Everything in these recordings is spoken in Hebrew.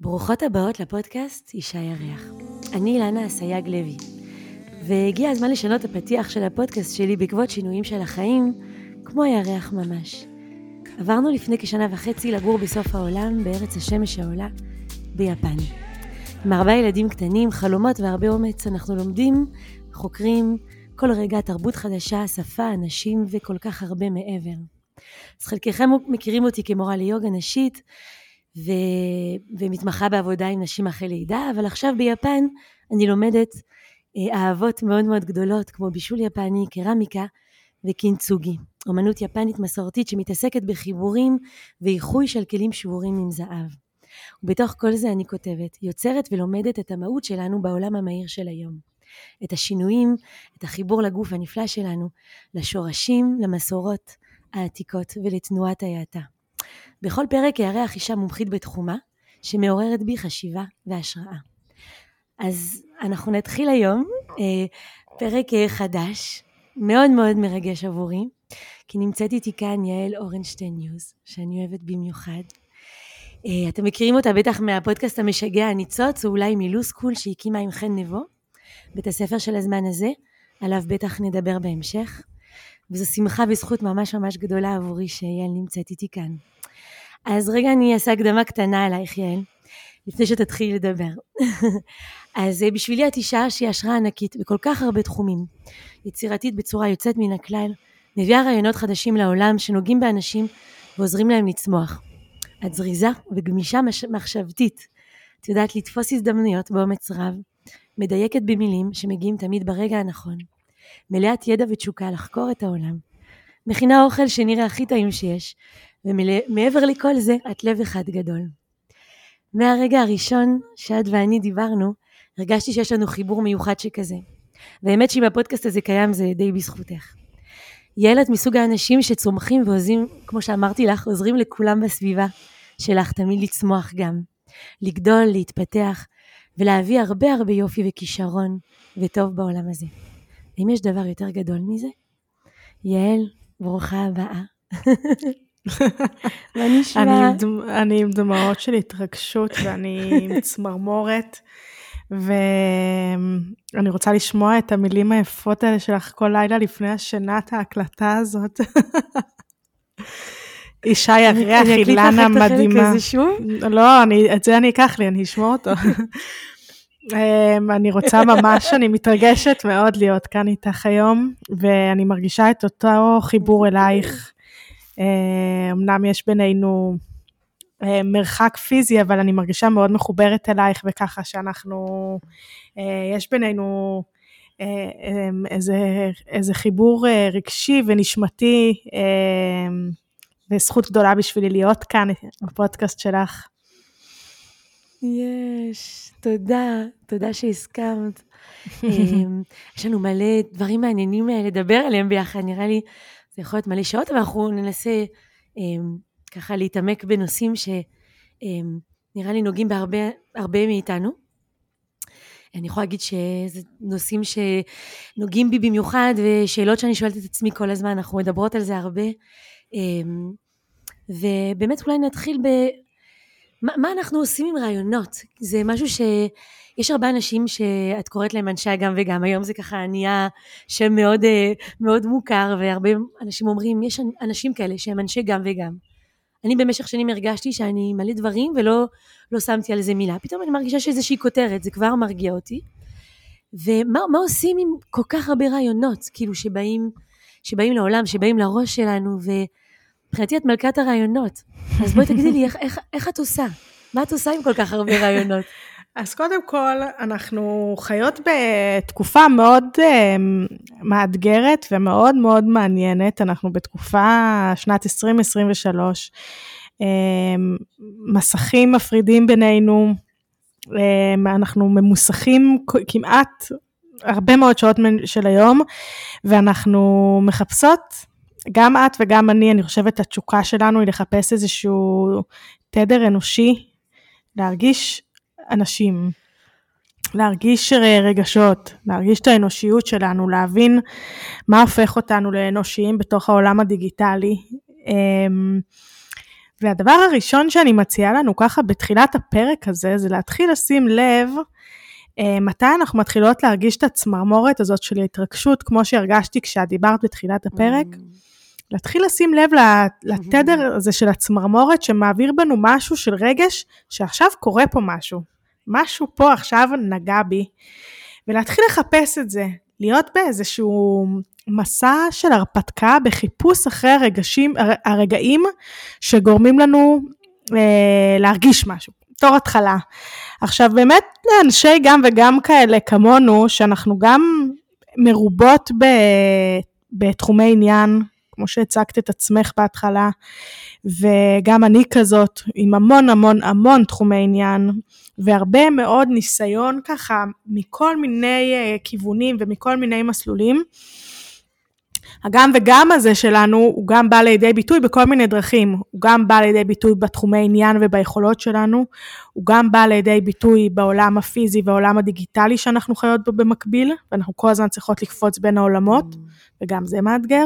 ברוכות הבאות לפודקאסט אישה ירח. אני אילנה אסייג לוי, והגיע הזמן לשנות את הפתיח של הפודקאסט שלי בעקבות שינויים של החיים, כמו הירח ממש. עברנו לפני כשנה וחצי לגור בסוף העולם, בארץ השמש העולה, ביפן. עם ארבעה ילדים קטנים, חלומות והרבה אומץ, אנחנו לומדים, חוקרים, כל רגע תרבות חדשה, שפה, אנשים וכל כך הרבה מעבר. אז חלקכם מכירים אותי כמורה ליוגה נשית, ו... ומתמחה בעבודה עם נשים אחרי לידה, אבל עכשיו ביפן אני לומדת אה, אהבות מאוד מאוד גדולות, כמו בישול יפני, קרמיקה וקינצוגי. אומנות יפנית מסורתית שמתעסקת בחיבורים ואיחוי של כלים שבורים עם זהב. ובתוך כל זה אני כותבת, יוצרת ולומדת את המהות שלנו בעולם המהיר של היום. את השינויים, את החיבור לגוף הנפלא שלנו, לשורשים, למסורות העתיקות ולתנועת ההאטה. בכל פרק יארח אישה מומחית בתחומה, שמעוררת בי חשיבה והשראה. אז אנחנו נתחיל היום אה, פרק אה, חדש, מאוד מאוד מרגש עבורי, כי נמצאת איתי כאן יעל אורנשטיין ניוז, שאני אוהבת במיוחד. אה, אתם מכירים אותה בטח מהפודקאסט המשגע הניצוץ, או אולי מלוסקול שהקימה עם חן נבו, בית הספר של הזמן הזה, עליו בטח נדבר בהמשך. וזו שמחה וזכות ממש ממש גדולה עבורי שיעל נמצאת איתי כאן. אז רגע אני אעשה הקדמה קטנה עלייך יעל, לפני שתתחילי לדבר. אז אה, בשבילי את אישה שהיא השראה ענקית בכל כך הרבה תחומים, יצירתית בצורה יוצאת מן הכלל, מביאה רעיונות חדשים לעולם שנוגעים באנשים ועוזרים להם לצמוח. את זריזה וגמישה מחשבתית, את יודעת לתפוס הזדמנויות באומץ רב, מדייקת במילים שמגיעים תמיד ברגע הנכון, מלאת ידע ותשוקה לחקור את העולם, מכינה אוכל שנראה הכי טעים שיש, ומעבר לכל זה, את לב אחד גדול. מהרגע הראשון שאת ואני דיברנו, הרגשתי שיש לנו חיבור מיוחד שכזה. והאמת שאם הפודקאסט הזה קיים זה די בזכותך. יעל את מסוג האנשים שצומחים ועוזרים, כמו שאמרתי לך, עוזרים לכולם בסביבה שלך תמיד לצמוח גם. לגדול, להתפתח, ולהביא הרבה הרבה יופי וכישרון וטוב בעולם הזה. האם יש דבר יותר גדול מזה? יעל, ברוכה הבאה. מה נשמע? אני, אני עם דמעות של התרגשות ואני עם צמרמורת, ואני רוצה לשמוע את המילים היפות האלה שלך כל לילה לפני השנת ההקלטה הזאת. אישה ירח, אילנה מדהימה. אני אקליט לך את החלק הזה שוב? לא, אני, את זה אני אקח לי, אני אשמע אותו. אמ, אני רוצה ממש, אני מתרגשת מאוד להיות כאן איתך היום, ואני מרגישה את אותו חיבור אלייך. אמ, אמנם יש בינינו אמ, מרחק פיזי, אבל אני מרגישה מאוד מחוברת אלייך, וככה שאנחנו, אה, יש בינינו אה, איזה, איזה חיבור אה, רגשי ונשמתי, וזכות גדולה בשבילי להיות כאן בפודקאסט שלך. יש, תודה, תודה שהסכמת. אמ, יש לנו מלא דברים מעניינים אה, לדבר עליהם ביחד, נראה לי זה יכול להיות מלא שעות, אבל אנחנו ננסה אמ, ככה להתעמק בנושאים שנראה אמ, לי נוגעים בהרבה מאיתנו. אני יכולה להגיד שזה נושאים שנוגעים בי במיוחד, ושאלות שאני שואלת את עצמי כל הזמן, אנחנו מדברות על זה הרבה. ובאמת אולי נתחיל ב... מה, מה אנחנו עושים עם רעיונות? זה משהו ש... יש הרבה אנשים שאת קוראת להם אנשי הגם וגם, היום זה ככה נהיה שם מאוד, אה, מאוד מוכר, והרבה אנשים אומרים, יש אנשים כאלה שהם אנשי גם וגם. אני במשך שנים הרגשתי שאני מלא דברים ולא לא שמתי על זה מילה. פתאום אני מרגישה שאיזושהי כותרת, זה כבר מרגיע אותי. ומה עושים עם כל כך הרבה רעיונות, כאילו שבאים, שבאים לעולם, שבאים לראש שלנו, ו... מבחינתי את מלכת הרעיונות. אז בואי תגידי לי, איך, איך, איך את עושה? מה את עושה עם כל כך הרבה רעיונות? אז קודם כל, אנחנו חיות בתקופה מאוד uh, מאתגרת ומאוד מאוד מעניינת. אנחנו בתקופה, שנת 2023, uh, מסכים מפרידים בינינו, uh, אנחנו ממוסכים כמעט הרבה מאוד שעות של היום, ואנחנו מחפשות גם את וגם אני, אני חושבת התשוקה שלנו היא לחפש איזשהו תדר אנושי, להרגיש אנשים, להרגיש רגשות, להרגיש את האנושיות שלנו, להבין מה הופך אותנו לאנושיים בתוך העולם הדיגיטלי. אמ, והדבר הראשון שאני מציעה לנו ככה בתחילת הפרק הזה, זה להתחיל לשים לב אה, מתי אנחנו מתחילות להרגיש את הצמרמורת הזאת של ההתרגשות, כמו שהרגשתי כשאת דיברת בתחילת הפרק. Mm. להתחיל לשים לב לתדר הזה של הצמרמורת שמעביר בנו משהו של רגש, שעכשיו קורה פה משהו. משהו פה עכשיו נגע בי. ולהתחיל לחפש את זה, להיות באיזשהו מסע של הרפתקה בחיפוש אחרי הרגשים, הרגעים שגורמים לנו אה, להרגיש משהו, בתור התחלה. עכשיו באמת לאנשי גם וגם כאלה כמונו, שאנחנו גם מרובות ב, בתחומי עניין, כמו שהצגת את עצמך בהתחלה, וגם אני כזאת, עם המון המון המון תחומי עניין, והרבה מאוד ניסיון ככה מכל מיני אה, כיוונים ומכל מיני מסלולים. הגם וגם הזה שלנו הוא גם בא לידי ביטוי בכל מיני דרכים, הוא גם בא לידי ביטוי בתחומי עניין וביכולות שלנו, הוא גם בא לידי ביטוי בעולם הפיזי והעולם הדיגיטלי שאנחנו חיות בו במקביל, ואנחנו כל הזמן צריכות לקפוץ בין העולמות. וגם זה מאתגר,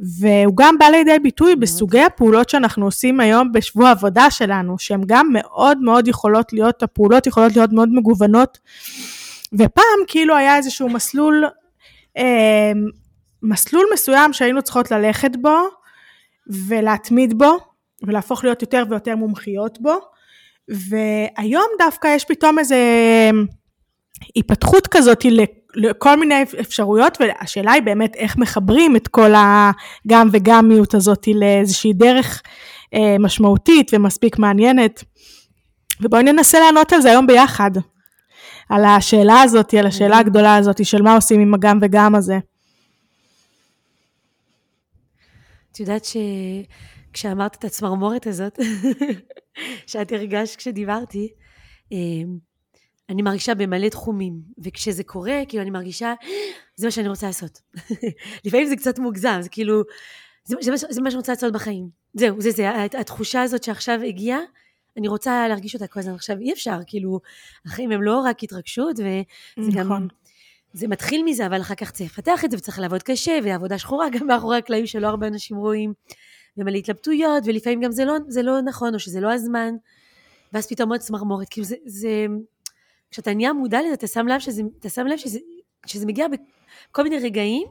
והוא גם בא לידי ביטוי בסוגי הפעולות שאנחנו עושים היום בשבוע העבודה שלנו, שהן גם מאוד מאוד יכולות להיות, הפעולות יכולות להיות מאוד מגוונות, ופעם כאילו היה איזשהו מסלול אה, מסלול מסוים שהיינו צריכות ללכת בו ולהתמיד בו ולהפוך להיות יותר ויותר מומחיות בו. והיום דווקא יש פתאום איזה היפתחות כזאת לכל מיני אפשרויות והשאלה היא באמת איך מחברים את כל הגם וגמיות הזאת לאיזושהי דרך אה, משמעותית ומספיק מעניינת ובואי ננסה לענות על זה היום ביחד על השאלה הזאת, על השאלה הגדולה הזאת של מה עושים עם הגם וגם הזה. את יודעת שכשאמרת את הצמרמורת הזאת, שאת הרגשת כשדיברתי, אמ, אני מרגישה במלא תחומים, וכשזה קורה, כאילו אני מרגישה, זה מה שאני רוצה לעשות. לפעמים זה קצת מוגזם, זה כאילו, זה, זה, זה מה שאני רוצה לעשות בחיים. זהו, זה זה, התחושה הזאת שעכשיו הגיעה, אני רוצה להרגיש אותה כל הזמן. עכשיו, אי אפשר, כאילו, החיים הם לא רק התרגשות, וזה נכון. גם זה מתחיל מזה, אבל אחר כך צריך לפתח את זה וצריך לעבוד קשה, ועבודה שחורה גם מאחורי הקלעים שלא הרבה אנשים רואים, ומלא התלבטויות, ולפעמים גם זה לא, זה לא נכון, או שזה לא הזמן, ואז פתאום עוד צמרמורת, כאילו זה, זה, כשאתה נהיה מודע לזה, אתה שם לב שזה, אתה שם לב שזה, שזה מגיע בכל מיני רגעים,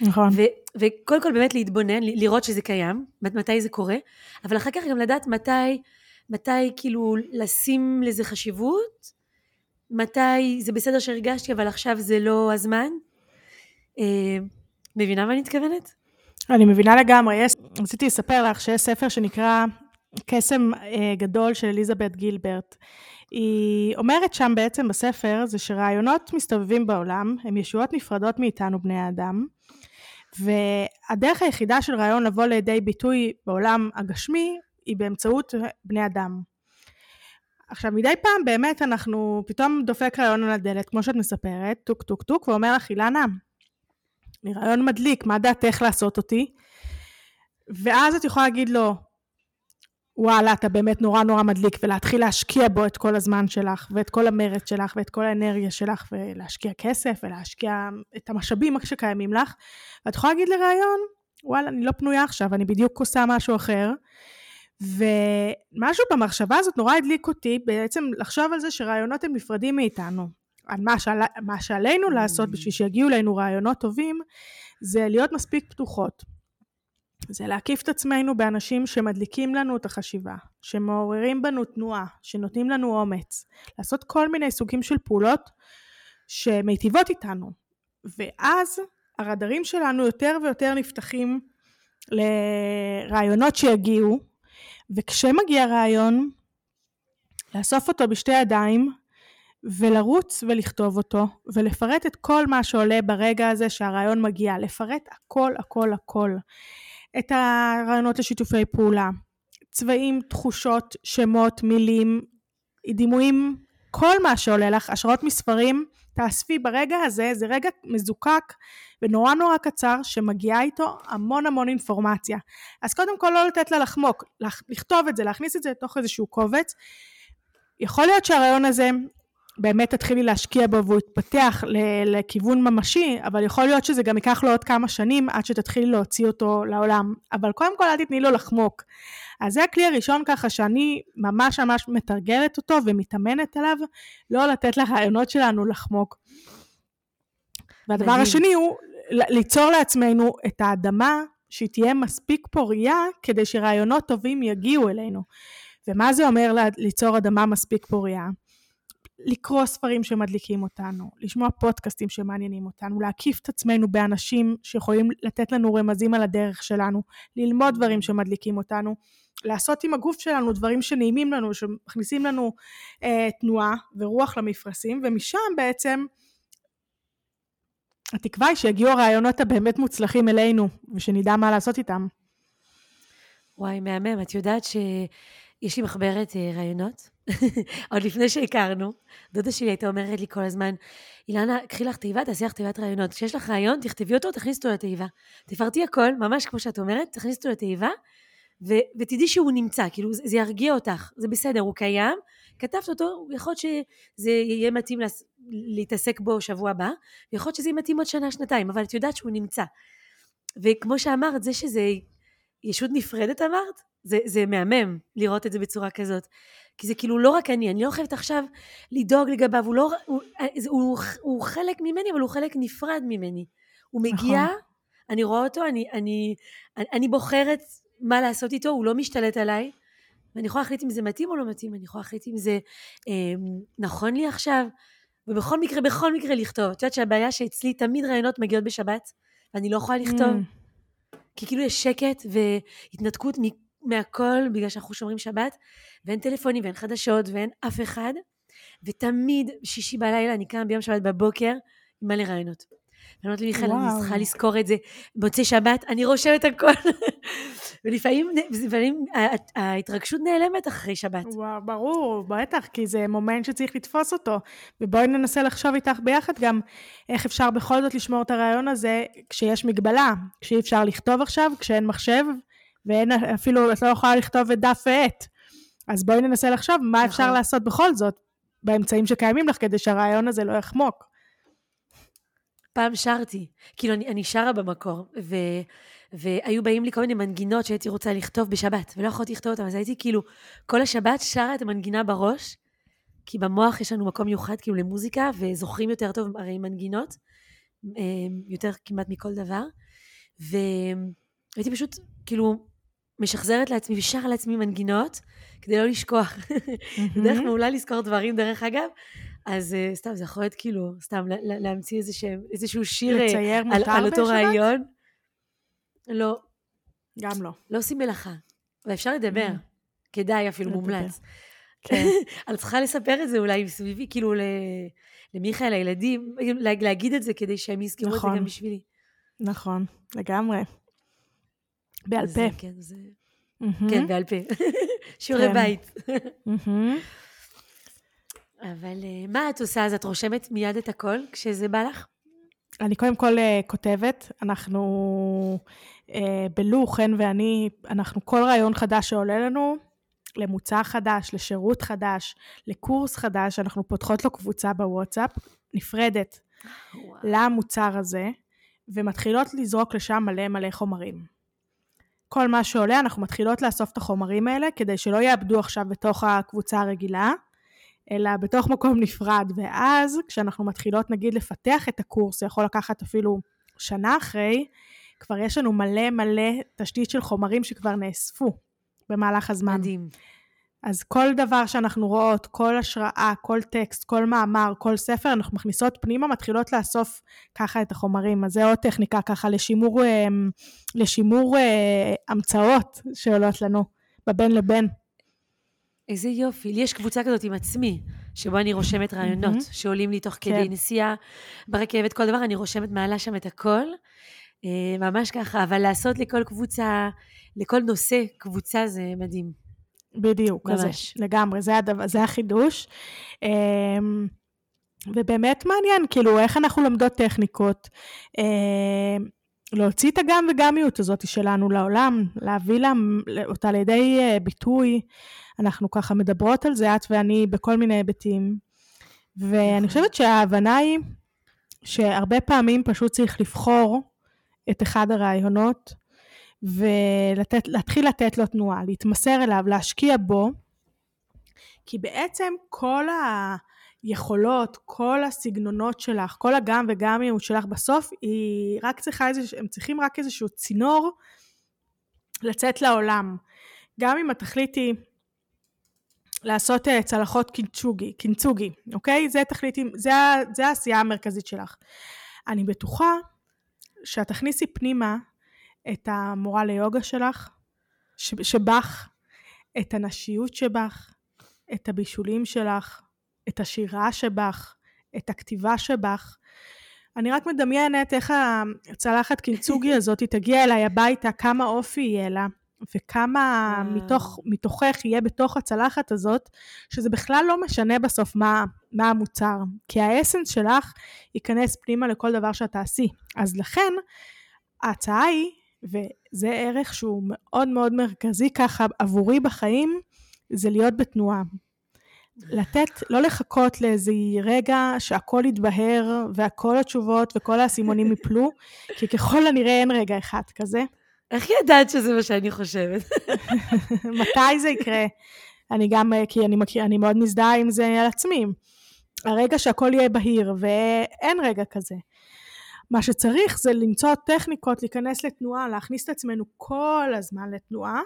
נכון. ו, וקודם כל באמת להתבונן, לראות שזה קיים, מתי זה קורה, אבל אחר כך גם לדעת מתי, מתי כאילו לשים לזה חשיבות, מתי זה בסדר שהרגשתי אבל עכשיו זה לא הזמן. אה, מבינה מה אני מתכוונת? אני מבינה לגמרי. יש, רציתי לספר לך שיש ספר שנקרא קסם אה, גדול של אליזבת גילברט. היא אומרת שם בעצם בספר זה שרעיונות מסתובבים בעולם, הם ישויות נפרדות מאיתנו בני האדם, והדרך היחידה של רעיון לבוא לידי ביטוי בעולם הגשמי היא באמצעות בני אדם. עכשיו, מדי פעם באמת אנחנו, פתאום דופק רעיון על הדלת, כמו שאת מספרת, טוק טוק טוק, ואומר לך, אילנה, רעיון מדליק, מה דעתך לעשות אותי? ואז את יכולה להגיד לו, וואלה, אתה באמת נורא נורא מדליק, ולהתחיל להשקיע בו את כל הזמן שלך, ואת כל המרץ שלך, ואת כל האנרגיה שלך, ולהשקיע כסף, ולהשקיע את המשאבים שקיימים לך, ואת יכולה להגיד לרעיון, וואלה, אני לא פנויה עכשיו, אני בדיוק עושה משהו אחר, ומשהו במחשבה הזאת נורא הדליק אותי, בעצם לחשוב על זה שרעיונות הם נפרדים מאיתנו. על מה, שעל, מה שעלינו לעשות בשביל שיגיעו אלינו רעיונות טובים, זה להיות מספיק פתוחות. זה להקיף את עצמנו באנשים שמדליקים לנו את החשיבה, שמעוררים בנו תנועה, שנותנים לנו אומץ, לעשות כל מיני סוגים של פעולות שמיטיבות איתנו. ואז הרדארים שלנו יותר ויותר נפתחים לרעיונות שיגיעו, וכשמגיע רעיון, לאסוף אותו בשתי ידיים, ולרוץ ולכתוב אותו, ולפרט את כל מה שעולה ברגע הזה שהרעיון מגיע, לפרט הכל הכל הכל. את הרעיונות לשיתופי פעולה, צבעים, תחושות, שמות, מילים, דימויים, כל מה שעולה לך, השראות מספרים, תאספי ברגע הזה, זה רגע מזוקק ונורא נורא קצר שמגיעה איתו המון המון אינפורמציה. אז קודם כל לא לתת לה לחמוק, לכתוב את זה, להכניס את זה לתוך איזשהו קובץ. יכול להיות שהרעיון הזה באמת תתחילי להשקיע בו והוא יתפתח לכיוון ממשי, אבל יכול להיות שזה גם ייקח לו עוד כמה שנים עד שתתחילי להוציא אותו לעולם. אבל קודם כל אל תתני לו לחמוק. אז זה הכלי הראשון ככה שאני ממש ממש מתרגלת אותו ומתאמנת עליו, לא לתת לרעיונות שלנו לחמוק. והדבר. השני הוא ליצור לעצמנו את האדמה שהיא תהיה מספיק פוריה כדי שרעיונות טובים יגיעו אלינו. ומה זה אומר ליצור אדמה מספיק פוריה? לקרוא ספרים שמדליקים אותנו, לשמוע פודקאסטים שמעניינים אותנו, להקיף את עצמנו באנשים שיכולים לתת לנו רמזים על הדרך שלנו, ללמוד דברים שמדליקים אותנו, לעשות עם הגוף שלנו דברים שנעימים לנו, שמכניסים לנו אה, תנועה ורוח למפרשים, ומשם בעצם התקווה היא שיגיעו הרעיונות הבאמת מוצלחים אלינו, ושנדע מה לעשות איתם. וואי, מהמם. את יודעת שיש לי מחברת אה, רעיונות? עוד לפני שהכרנו, דודה שלי הייתה אומרת לי כל הזמן, אילנה, קחי לך תיבה, תעשי לך תיבת רעיונות. כשיש לך רעיון, תכתבי אותו, תכניסי אותו לתיבה. תפרטי הכל, ממש כמו שאת אומרת, תכניסי אותו לתיבה, ו- ותדעי שהוא נמצא, כאילו זה, זה ירגיע אותך, זה בסדר, הוא קיים, כתבת אותו, יכול להיות שזה יהיה מתאים לה, להתעסק בו שבוע הבא, ויכול להיות שזה יהיה מתאים עוד שנה, שנתיים, אבל את יודעת שהוא נמצא. וכמו שאמרת, זה שזה ישות נפרדת אמרת, זה, זה מהמם לראות את זה בצורה כזאת. כי זה כאילו לא רק אני, אני לא חייבת עכשיו לדאוג לגביו, הוא, לא, הוא, הוא, הוא, הוא חלק ממני, אבל הוא חלק נפרד ממני. הוא מגיע, נכון. אני רואה אותו, אני, אני, אני, אני בוחרת מה לעשות איתו, הוא לא משתלט עליי, ואני יכולה להחליט אם זה מתאים או לא מתאים, אני יכולה להחליט אם זה אה, נכון לי עכשיו, ובכל מקרה, בכל מקרה לכתוב. את יודעת שהבעיה שאצלי תמיד רעיונות מגיעות בשבת, ואני לא יכולה לכתוב, mm. כי כאילו יש שקט והתנתקות מהכל בגלל שאנחנו שומרים שבת, ואין טלפונים ואין חדשות ואין אף אחד, ותמיד בשישי בלילה אני קמה ביום שבת בבוקר עם מלא רעיונות. אני אומרת למיכאל, אני צריכה לזכור את זה. מוצאי שבת, אני רושמת הכל. ולפעמים, ולפעמים ההתרגשות נעלמת אחרי שבת. וואו, ברור, בטח, כי זה מומנט שצריך לתפוס אותו. ובואי ננסה לחשוב איתך ביחד גם איך אפשר בכל זאת לשמור את הרעיון הזה כשיש מגבלה, כשאי אפשר לכתוב עכשיו, כשאין מחשב, ואין אפילו, את לא יכולה לכתוב את דף ועט. אז בואי ננסה לחשוב מה אפשר נכון. לעשות בכל זאת, באמצעים שקיימים לך, כדי שהרעיון הזה לא יחמוק. פעם שרתי, כאילו אני, אני שרה במקור, ו, והיו באים לי כל מיני מנגינות שהייתי רוצה לכתוב בשבת, ולא יכולתי לכתוב אותן, אז הייתי כאילו כל השבת שרה את המנגינה בראש, כי במוח יש לנו מקום מיוחד כאילו למוזיקה, וזוכרים יותר טוב הרי מנגינות, אה, יותר כמעט מכל דבר, והייתי פשוט כאילו משחזרת לעצמי ושרה לעצמי מנגינות, כדי לא לשכוח. דרך מעולה לזכור דברים, דרך אגב, אז uh, סתם, זה יכול להיות כאילו, סתם להמציא איזשהו, שיר אה, על אותו רעיון. לא. גם לא. לא עושים מלאכה. ואפשר לדבר. Mm. כדאי, אפילו מומלץ. כן. אני צריכה לספר את זה אולי סביבי, כאילו למיכאל, לילדים, להגיד את זה כדי שהם יזכרו נכון. את זה נכון. גם בשבילי. נכון, לגמרי. בעל פה. כן, זה... כן, בעל פה. שיעורי כן. בית. אבל אה, מה את עושה? אז את רושמת מיד את הכל כשזה בא לך? אני קודם כל uh, כותבת, אנחנו uh, בלו, חן ואני, אנחנו כל רעיון חדש שעולה לנו, למוצר חדש, לשירות חדש, לקורס חדש, אנחנו פותחות לו קבוצה בוואטסאפ, נפרדת וואו. למוצר הזה, ומתחילות לזרוק לשם מלא מלא חומרים. כל מה שעולה, אנחנו מתחילות לאסוף את החומרים האלה, כדי שלא יאבדו עכשיו בתוך הקבוצה הרגילה, אלא בתוך מקום נפרד. ואז כשאנחנו מתחילות נגיד לפתח את הקורס, זה יכול לקחת אפילו שנה אחרי, כבר יש לנו מלא מלא תשתית של חומרים שכבר נאספו במהלך הזמן. מדהים. אז כל דבר שאנחנו רואות, כל השראה, כל טקסט, כל מאמר, כל ספר, אנחנו מכניסות פנימה, מתחילות לאסוף ככה את החומרים. אז זה עוד טכניקה ככה לשימור, אה, לשימור אה, המצאות שעולות לנו בבין לבין. איזה יופי. לי יש קבוצה כזאת עם עצמי, שבו אני רושמת רעיונות mm-hmm. שעולים לי תוך כדי כן. נסיעה ברכבת, כל דבר, אני רושמת מעלה שם את הכל. אה, ממש ככה, אבל לעשות לכל קבוצה, לכל נושא קבוצה זה מדהים. בדיוק, ממש. כזה, לגמרי, זה, הדבר, זה החידוש. אמ, ובאמת מעניין, כאילו, איך אנחנו לומדות טכניקות. אמ, להוציא את הגם וגמיות הזאת שלנו לעולם, להביא לה, אותה לידי אה, ביטוי. אנחנו ככה מדברות על זה, את ואני, בכל מיני היבטים. ואני. חושבת שההבנה היא שהרבה פעמים פשוט צריך לבחור את אחד הרעיונות ולהתחיל לתת לו תנועה, להתמסר אליו, להשקיע בו, כי בעצם כל היכולות, כל הסגנונות שלך, כל הגם וגמיות שלך בסוף, היא רק צריכה איזה, הם צריכים רק איזשהו צינור לצאת לעולם. גם אם התכלית היא לעשות uh, צלחות קינצוגי, קינצוגי, אוקיי? זה תכלית, זה, זה העשייה המרכזית שלך. אני בטוחה שאת תכניסי פנימה את המורה ליוגה שלך, שבך, את הנשיות שבך, את הבישולים שלך, את השירה שבך, את הכתיבה שבך. אני רק מדמיינת איך הצלחת קינצוגי הזאת תגיע אליי הביתה, כמה אופי יהיה לה, וכמה מתוך, מתוכך יהיה בתוך הצלחת הזאת, שזה בכלל לא משנה בסוף מה, מה המוצר. כי האסנס שלך ייכנס פנימה לכל דבר שאת תעשי. אז לכן, ההצעה היא, וזה ערך שהוא מאוד מאוד מרכזי ככה עבורי בחיים, זה להיות בתנועה. לתת, לא לחכות לאיזה רגע שהכל יתבהר והכל התשובות וכל האסימונים יפלו, כי ככל הנראה אין רגע אחד כזה. איך ידעת שזה מה שאני חושבת? מתי זה יקרה? אני גם, כי אני, מכיר, אני מאוד מזדהה עם זה על עצמי. הרגע שהכל יהיה בהיר, ואין רגע כזה. מה שצריך זה למצוא טכניקות, להיכנס לתנועה, להכניס את עצמנו כל הזמן לתנועה,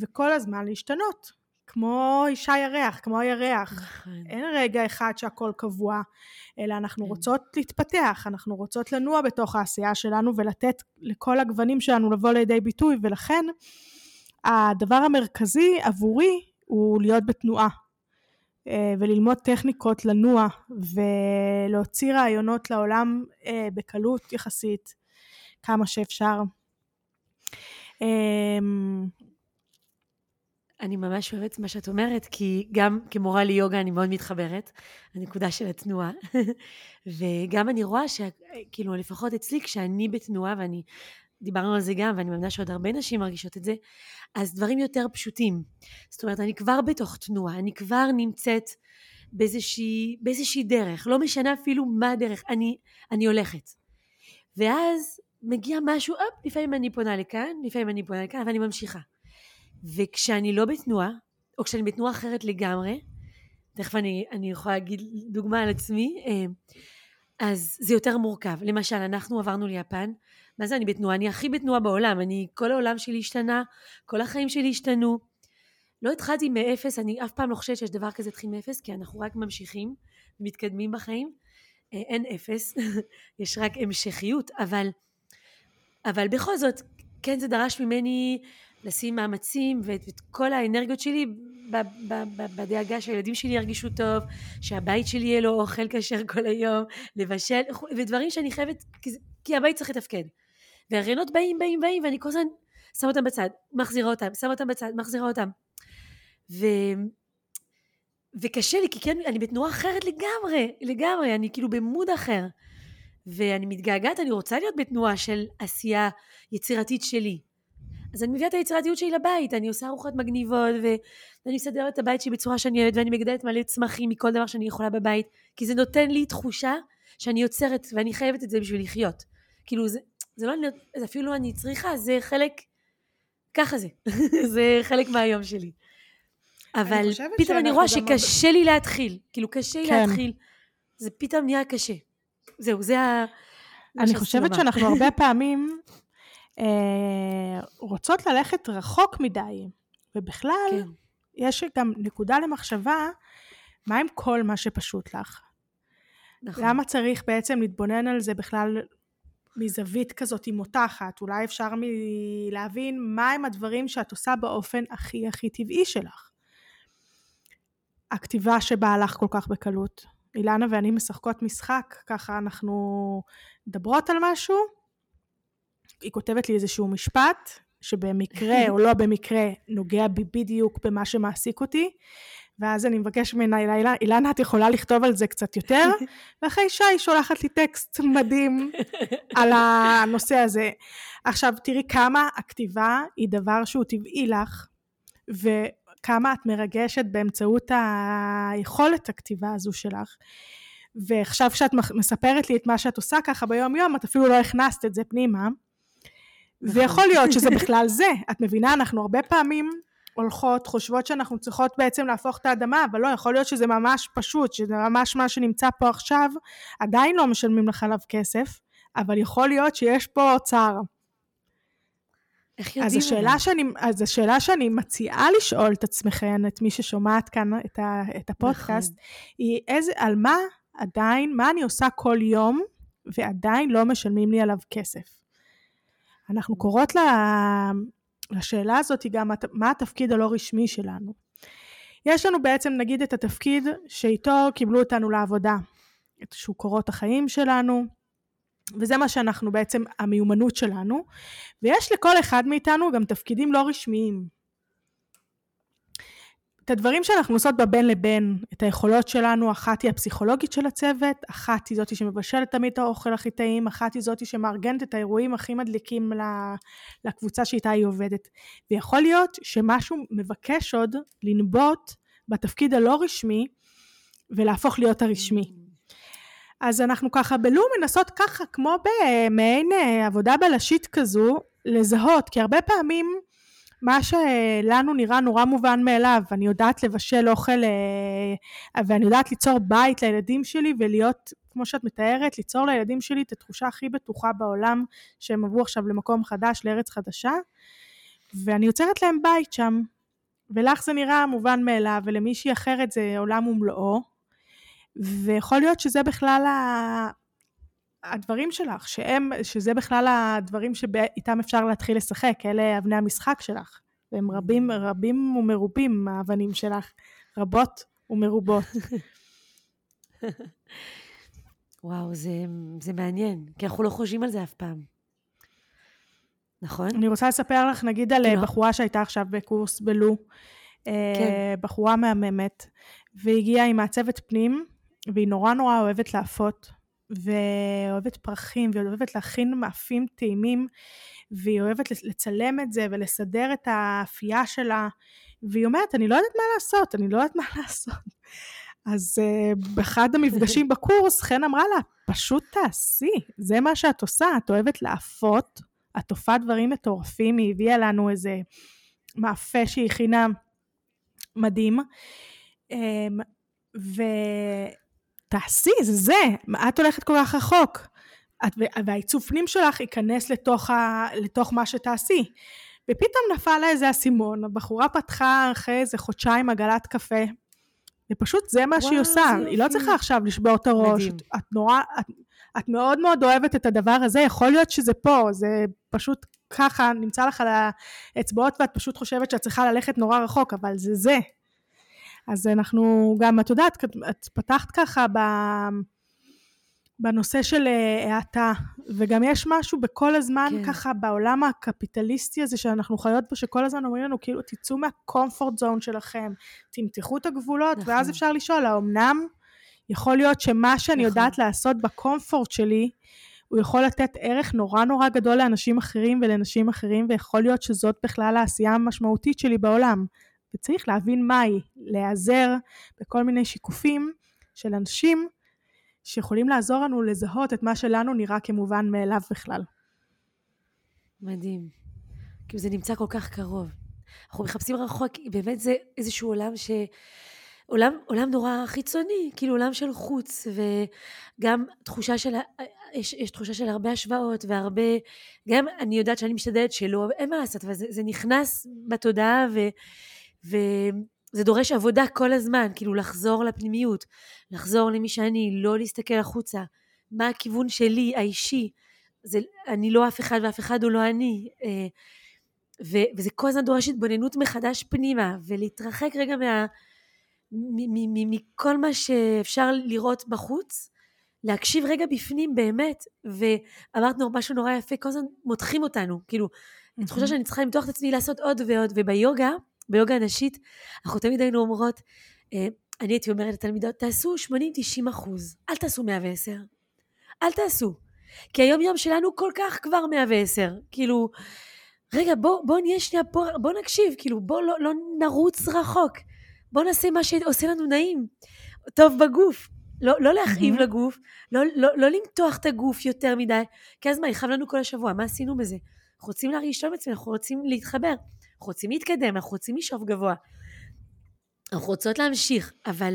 וכל הזמן להשתנות. כמו אישה ירח, כמו הירח. נכון. אין רגע אחד שהכל קבוע, אלא אנחנו כן. רוצות להתפתח, אנחנו רוצות לנוע בתוך העשייה שלנו ולתת לכל הגוונים שלנו לבוא לידי ביטוי, ולכן הדבר המרכזי עבורי הוא להיות בתנועה. אה, וללמוד טכניקות לנוע ולהוציא רעיונות לעולם אה, בקלות יחסית כמה שאפשר. אני ממש אוהבת מה שאת אומרת, כי גם כמורה ליוגה אני מאוד מתחברת, הנקודה של התנועה. וגם אני רואה שכאילו לפחות אצלי כשאני בתנועה ואני, דיברנו על זה גם ואני מאמינה שעוד הרבה נשים מרגישות את זה, אז דברים יותר פשוטים. זאת אומרת אני כבר בתוך תנועה, אני כבר נמצאת באיזושהי, באיזושהי דרך, לא משנה אפילו מה הדרך, אני, אני הולכת. ואז מגיע משהו, אופ, לפעמים אני פונה לכאן, לפעמים אני פונה לכאן, ואני ממשיכה. וכשאני לא בתנועה, או כשאני בתנועה אחרת לגמרי, תכף אני, אני יכולה להגיד דוגמה על עצמי, אה, אז זה יותר מורכב. למשל, אנחנו עברנו ליפן, מה זה אני בתנועה? אני הכי בתנועה בעולם, אני, כל העולם שלי השתנה, כל החיים שלי השתנו. לא התחלתי מאפס, אני אף פעם לא חושבת שיש דבר כזה התחיל מאפס, כי אנחנו רק ממשיכים ומתקדמים בחיים. אה, אין אפס, יש רק המשכיות, אבל, אבל בכל זאת, כן זה דרש ממני לשים מאמצים ואת, ואת כל האנרגיות שלי בדאגה שהילדים שלי ירגישו טוב, שהבית שלי יהיה לו אוכל כשר כל היום, לבשל, ודברים שאני חייבת, כי, כי הבית צריך לתפקד. והרעיונות באים, באים, באים, ואני כל הזמן שמה אותם בצד, מחזירה אותם, שמה אותם בצד, מחזירה אותם. ו... וקשה לי, כי כן, אני בתנועה אחרת לגמרי, לגמרי, אני כאילו במוד אחר. ואני מתגעגעת, אני רוצה להיות בתנועה של עשייה יצירתית שלי. אז אני מביאה את היצירתיות שלי לבית, אני עושה ארוחות מגניבות, ואני מסדרת את הבית שלי בצורה שאני אוהבת, ואני מגדלת מלא צמחים מכל דבר שאני יכולה בבית, כי זה נותן לי תחושה שאני יוצרת, ואני חייבת את זה בשביל לחיות. כאילו, זה, זה לא, זה אפילו לא אני צריכה, זה חלק, ככה זה, זה חלק מהיום שלי. אבל פתאום אני רואה שקשה לי להתחיל, כאילו קשה לי כן. להתחיל, זה פתאום נהיה קשה. זהו, זה ה... אני חושבת שאנחנו הרבה פעמים אה, רוצות ללכת רחוק מדי, ובכלל, כן. יש גם נקודה למחשבה, מה עם כל מה שפשוט לך? נכון. למה צריך בעצם להתבונן על זה בכלל מזווית כזאת היא מותחת? אולי אפשר להבין מהם הדברים שאת עושה באופן הכי הכי טבעי שלך. הכתיבה שבאה לך כל כך בקלות. אילנה ואני משחקות משחק, ככה אנחנו מדברות על משהו, היא כותבת לי איזשהו משפט, שבמקרה או לא במקרה נוגע בי בדיוק במה שמעסיק אותי, ואז אני מבקש ממנה, אילנה, את יכולה לכתוב על זה קצת יותר? ואחרי שעה היא שולחת לי טקסט מדהים על הנושא הזה. עכשיו, תראי כמה הכתיבה היא דבר שהוא טבעי לך, ו... כמה את מרגשת באמצעות היכולת הכתיבה הזו שלך. ועכשיו כשאת מספרת לי את מה שאת עושה ככה ביום יום, את אפילו לא הכנסת את זה פנימה. ויכול להיות שזה בכלל זה, את מבינה, אנחנו הרבה פעמים הולכות, חושבות שאנחנו צריכות בעצם להפוך את האדמה, אבל לא, יכול להיות שזה ממש פשוט, שזה ממש מה שנמצא פה עכשיו, עדיין לא משלמים לך עליו כסף, אבל יכול להיות שיש פה אוצר. איך יודעים? אז השאלה, שאני, אז השאלה שאני מציעה לשאול את עצמכם, את מי ששומעת כאן את, ה, את הפודקאסט, נכון. היא איזה, על מה עדיין, מה אני עושה כל יום, ועדיין לא משלמים לי עליו כסף. אנחנו קוראות לה, לשאלה הזאת גם מה התפקיד הלא רשמי שלנו. יש לנו בעצם נגיד את התפקיד שאיתו קיבלו אותנו לעבודה, שהוא קורות החיים שלנו, וזה מה שאנחנו בעצם המיומנות שלנו, ויש לכל אחד מאיתנו גם תפקידים לא רשמיים. את הדברים שאנחנו עושות בבין לבין, את היכולות שלנו, אחת היא הפסיכולוגית של הצוות, אחת היא זאתי שמבשלת תמיד את האוכל הכי טעים, אחת היא זאתי שמארגנת את האירועים הכי מדליקים לקבוצה שאיתה היא עובדת. ויכול להיות שמשהו מבקש עוד לנבוט בתפקיד הלא רשמי ולהפוך להיות הרשמי. אז אנחנו ככה בלו מנסות ככה, כמו במעין אה, עבודה בלשית כזו, לזהות, כי הרבה פעמים מה שלנו נראה נורא מובן מאליו, אני יודעת לבשל אוכל אה, ואני יודעת ליצור בית לילדים שלי ולהיות, כמו שאת מתארת, ליצור לילדים שלי את התחושה הכי בטוחה בעולם שהם עברו עכשיו למקום חדש, לארץ חדשה, ואני יוצרת להם בית שם. ולך זה נראה מובן מאליו, ולמישהי אחרת זה עולם ומלואו, ויכול להיות שזה בכלל ה... הדברים שלך, שהם, שזה בכלל הדברים שאיתם אפשר להתחיל לשחק, אלה אבני המשחק שלך. והם רבים, רבים ומרובים האבנים שלך, רבות ומרובות. וואו, זה, זה מעניין, כי אנחנו לא חושבים על זה אף פעם. נכון? אני רוצה לספר לך, נגיד, על כאילו... בחורה שהייתה עכשיו בקורס בלו, אה, כן. בחורה מהממת, והגיעה עם מעצבת פנים, והיא נורא נורא אוהבת להפות, ואוהבת פרחים, ואוהבת להכין מאפים טעימים, והיא אוהבת לצלם את זה ולסדר את האפייה שלה, והיא אומרת, אני לא יודעת מה לעשות, אני לא יודעת מה לעשות. אז uh, באחד המפגשים בקורס, חן אמרה לה, פשוט תעשי, זה מה שאת עושה, את אוהבת לאפות, את תופעה דברים מטורפים, היא הביאה לנו איזה מאפה שהיא הכינה מדהים, um, ו... תעשי, זה זה, את הולכת כל כך רחוק. את, והעיצוב פנים שלך ייכנס לתוך, ה, לתוך מה שתעשי. ופתאום נפל לה איזה אסימון, הבחורה פתחה אחרי איזה חודשיים עגלת קפה, ופשוט זה מה וואו, שהיא עושה, היא לא צריכה עכשיו לשבור את הראש, את, את נורא, את, את מאוד מאוד אוהבת את הדבר הזה, יכול להיות שזה פה, זה פשוט ככה נמצא לך על האצבעות ואת פשוט חושבת שאת צריכה ללכת נורא רחוק, אבל זה זה, אז אנחנו גם, את יודעת, את פתחת ככה ב... בנושא של אה, האטה, וגם יש משהו בכל הזמן כן. ככה בעולם הקפיטליסטי הזה שאנחנו חיות בו, שכל הזמן אומרים לנו כאילו תצאו מהקומפורט זון שלכם, תמתחו את הגבולות, נכון. ואז אפשר לשאול, האמנם יכול להיות שמה שאני נכון. יודעת לעשות בקומפורט שלי, הוא יכול לתת ערך נורא נורא גדול לאנשים אחרים ולנשים אחרים, ויכול להיות שזאת בכלל העשייה המשמעותית שלי בעולם. וצריך להבין מהי, להיעזר בכל מיני שיקופים של אנשים שיכולים לעזור לנו לזהות את מה שלנו נראה כמובן מאליו בכלל. מדהים. כאילו זה נמצא כל כך קרוב. אנחנו מחפשים רחוק, באמת זה איזשהו עולם ש... עולם, עולם נורא חיצוני, כאילו עולם של חוץ, וגם תחושה של, יש, יש תחושה של הרבה השוואות והרבה, גם אני יודעת שאני משתדלת שלא, אין מה לעשות, אבל זה, זה נכנס בתודעה, ו, וזה דורש עבודה כל הזמן, כאילו לחזור לפנימיות, לחזור למי שאני, לא להסתכל החוצה, מה הכיוון שלי, האישי, זה, אני לא אף אחד ואף אחד הוא לא אני, אה, ו, וזה כל הזמן דורש התבוננות מחדש פנימה, ולהתרחק רגע מה... מכל מה שאפשר לראות בחוץ, להקשיב רגע בפנים באמת, ואמרת משהו נורא יפה, כל הזמן מותחים אותנו, כאילו, mm-hmm. תחושה שאני צריכה למתוח את עצמי לעשות עוד ועוד, וביוגה, ביוגה הנשית, אנחנו תמיד היינו אומרות, אה, אני הייתי אומרת לתלמידות, תעשו 80-90 אחוז, אל תעשו 110. אל תעשו. כי היום יום שלנו כל כך כבר 110. כאילו, רגע, בוא, בוא נהיה שנייה, בוא, בוא נקשיב, כאילו, בוא לא, לא נרוץ רחוק. בוא נעשה מה שעושה לנו נעים. טוב בגוף. לא, לא להכאיב mm-hmm. לגוף, לא, לא, לא למתוח את הגוף יותר מדי, כי אז מה, יכאב לנו כל השבוע, מה עשינו בזה? אנחנו רוצים להרגיש טוב עצמנו, אנחנו רוצים להתחבר, אנחנו רוצים להתקדם, אנחנו רוצים לשאוף גבוה. אנחנו רוצות להמשיך, אבל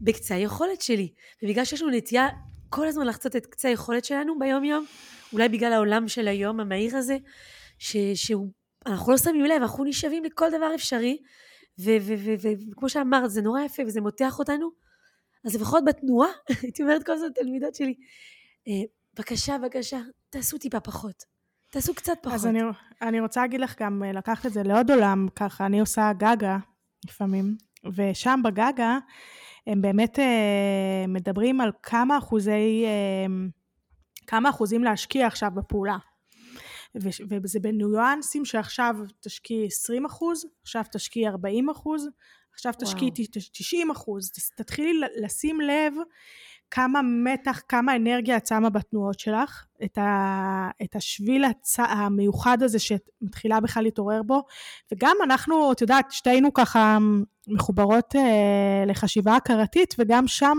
בקצה היכולת שלי. ובגלל שיש לנו נטייה כל הזמן לחצות את קצה היכולת שלנו ביום יום, אולי בגלל העולם של היום המהיר הזה, שאנחנו לא שמים לב, אנחנו נשאבים לכל דבר אפשרי, וכמו שאמרת, זה נורא יפה וזה מותח אותנו, אז לפחות בתנועה, הייתי אומרת כל הזמן לתלמידות שלי, אה, בבקשה, בבקשה, תעשו טיפה פחות. תעשו קצת פחות. אז אני, אני רוצה להגיד לך גם, אה, לקחת את זה לעוד עולם, ככה, אני עושה גגה לפעמים, ושם בגגה, הם באמת אה, מדברים על כמה אחוזי, אה, כמה אחוזים להשקיע עכשיו בפעולה. וזה בניואנסים שעכשיו תשקיעי 20 אחוז, עכשיו תשקיעי 40 אחוז, עכשיו תשקיעי 90 אחוז. תתחילי לשים לב כמה מתח, כמה אנרגיה את שמה בתנועות שלך, את, ה, את השביל הצ, המיוחד הזה שאת מתחילה בכלל להתעורר בו, וגם אנחנו, את יודעת, שתינו ככה מחוברות אה, לחשיבה הכרתית, וגם שם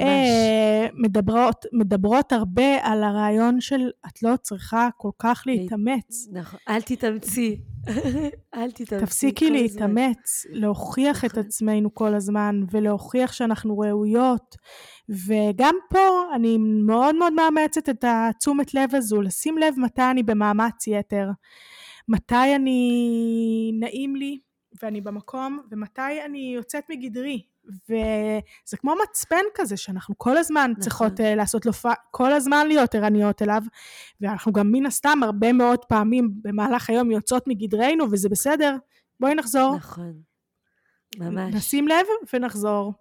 אה, מדברות, מדברות הרבה על הרעיון של את לא צריכה כל כך להתאמץ. נכון, אל תתאמצי. אל תתאמצי. תפסיקי להתאמץ, להוכיח את נכון. עצמנו כל הזמן, ולהוכיח שאנחנו ראויות. וגם פה אני מאוד מאוד מאמצת את התשומת לב הזו, לשים לב מתי אני במאמץ יתר, מתי אני נעים לי ואני במקום, ומתי אני יוצאת מגדרי. וזה כמו מצפן כזה שאנחנו כל הזמן נכון. צריכות uh, לעשות לו, כל הזמן להיות ערניות אליו, ואנחנו גם מן הסתם הרבה מאוד פעמים במהלך היום יוצאות מגדרנו, וזה בסדר, בואי נחזור. נכון, ממש. נשים לב ונחזור.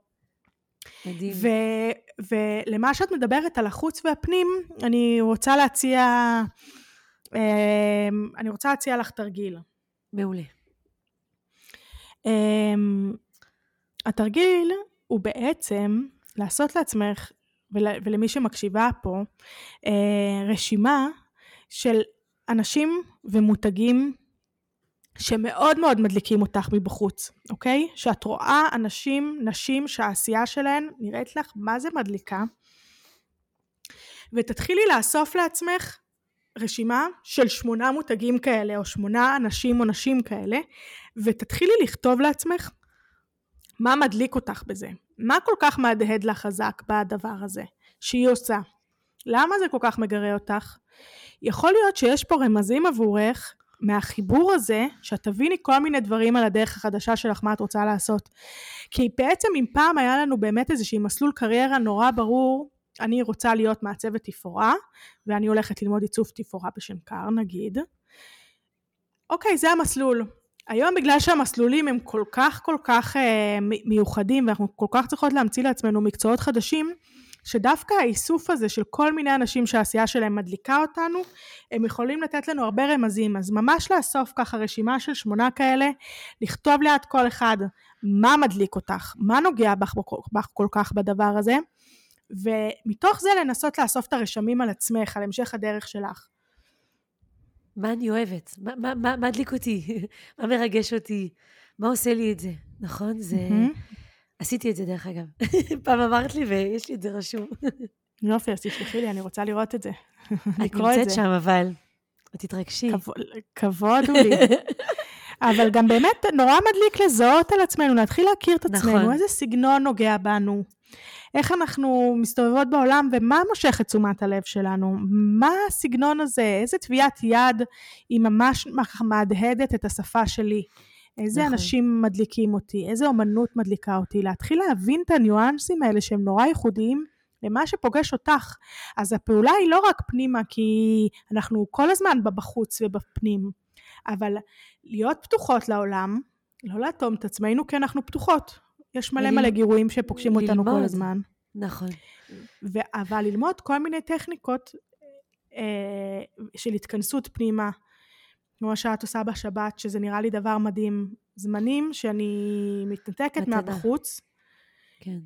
מדהים. ו- ולמה שאת מדברת על החוץ והפנים, אני רוצה להציע, אמ, אני רוצה להציע לך תרגיל. מעולה. אמ, התרגיל הוא בעצם לעשות לעצמך ול, ולמי שמקשיבה פה אה, רשימה של אנשים ומותגים שמאוד מאוד מדליקים אותך מבחוץ, אוקיי? שאת רואה אנשים, נשים, שהעשייה שלהן נראית לך מה זה מדליקה, ותתחילי לאסוף לעצמך רשימה של שמונה מותגים כאלה, או שמונה אנשים או נשים כאלה, ותתחילי לכתוב לעצמך מה מדליק אותך בזה. מה כל כך מהדהד לך חזק בדבר הזה שהיא עושה? למה זה כל כך מגרה אותך? יכול להיות שיש פה רמזים עבורך מהחיבור הזה, שאת תביני כל מיני דברים על הדרך החדשה שלך, מה את רוצה לעשות. כי בעצם אם פעם היה לנו באמת איזשהי מסלול קריירה נורא ברור, אני רוצה להיות מעצבת תפאורה, ואני הולכת ללמוד עיצוב תפאורה בשנקר נגיד, אוקיי, זה המסלול. היום בגלל שהמסלולים הם כל כך כל כך אה, מיוחדים, ואנחנו כל כך צריכות להמציא לעצמנו מקצועות חדשים, שדווקא האיסוף הזה של כל מיני אנשים שהעשייה שלהם מדליקה אותנו, הם יכולים לתת לנו הרבה רמזים. אז ממש לאסוף ככה רשימה של שמונה כאלה, לכתוב ליד כל אחד מה מדליק אותך, מה נוגע בך, בך כל כך בדבר הזה, ומתוך זה לנסות לאסוף את הרשמים על עצמך, על המשך הדרך שלך. מה אני אוהבת? מה, מה, מה, הדליק אותי? מה מרגש אותי? מה עושה לי את זה? נכון? זה... Mm-hmm. עשיתי את זה דרך אגב. פעם אמרת לי ויש לי את זה רשום. יופי, אז תשלחי לי, אני רוצה לראות את זה. את נמצאת שם, אבל. תתרגשי. כבוד הוא לי. אבל גם באמת נורא מדליק לזהות על עצמנו, להתחיל להכיר את עצמנו, נכון. איזה סגנון נוגע בנו, איך אנחנו מסתובבות בעולם ומה מושך את תשומת הלב שלנו, מה הסגנון הזה, איזה טביעת יד היא ממש מהדהדת את השפה שלי. איזה נכון. אנשים מדליקים אותי, איזה אומנות מדליקה אותי, להתחיל להבין את הניואנסים האלה שהם נורא ייחודיים למה שפוגש אותך. אז הפעולה היא לא רק פנימה, כי אנחנו כל הזמן בחוץ ובפנים, אבל להיות פתוחות לעולם, לא לאטום את עצמנו כי אנחנו פתוחות. יש מלא מלא גירויים שפוגשים ללמוד. אותנו כל הזמן. נכון. ו- אבל ללמוד כל מיני טכניקות אה, של התכנסות פנימה, כמו שאת עושה בשבת, שזה נראה לי דבר מדהים. זמנים שאני מתנתקת מהבחוץ. כן.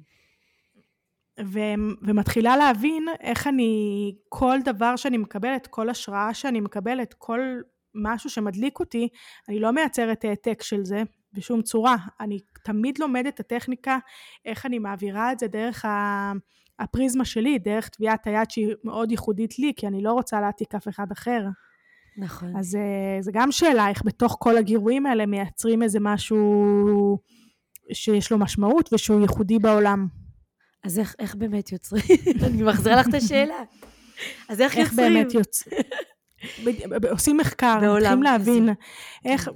ו- ומתחילה להבין איך אני, כל דבר שאני מקבלת, כל השראה שאני מקבלת, כל משהו שמדליק אותי, אני לא מייצרת העתק של זה בשום צורה. אני תמיד לומדת את הטכניקה, איך אני מעבירה את זה דרך הפריזמה שלי, דרך טביעת היד שהיא מאוד ייחודית לי, כי אני לא רוצה להעתיק אף אחד אחר. נכון. אז אה, זה גם שאלה, איך בתוך כל הגירויים האלה מייצרים איזה משהו שיש לו משמעות ושהוא ייחודי בעולם. אז איך, איך באמת יוצרים? אני מחזירה לך את השאלה. אז איך, איך יוצרים? איך באמת יוצרים? עושים מחקר, מתחילים להבין איך,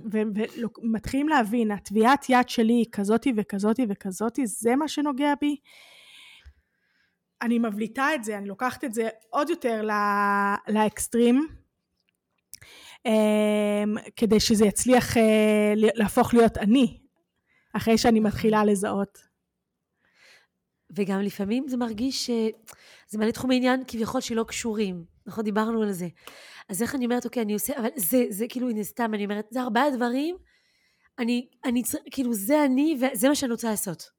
ומתחילים להבין, הטביעת יד שלי היא כזאתי וכזאתי וכזאתי, זה מה שנוגע בי. אני מבליטה את זה, אני לוקחת את זה עוד יותר לאקסטרים, כדי שזה יצליח אה, להפוך להיות אני, אחרי שאני מתחילה לזהות. וגם לפעמים זה מרגיש שזה מלא תחומי עניין כביכול שלא קשורים. נכון, דיברנו על זה. אז איך אני אומרת, אוקיי, אני עושה, אבל זה, זה כאילו, הנה סתם, אני אומרת, זה ארבעה דברים, אני, אני, כאילו, זה אני, וזה מה שאני רוצה לעשות.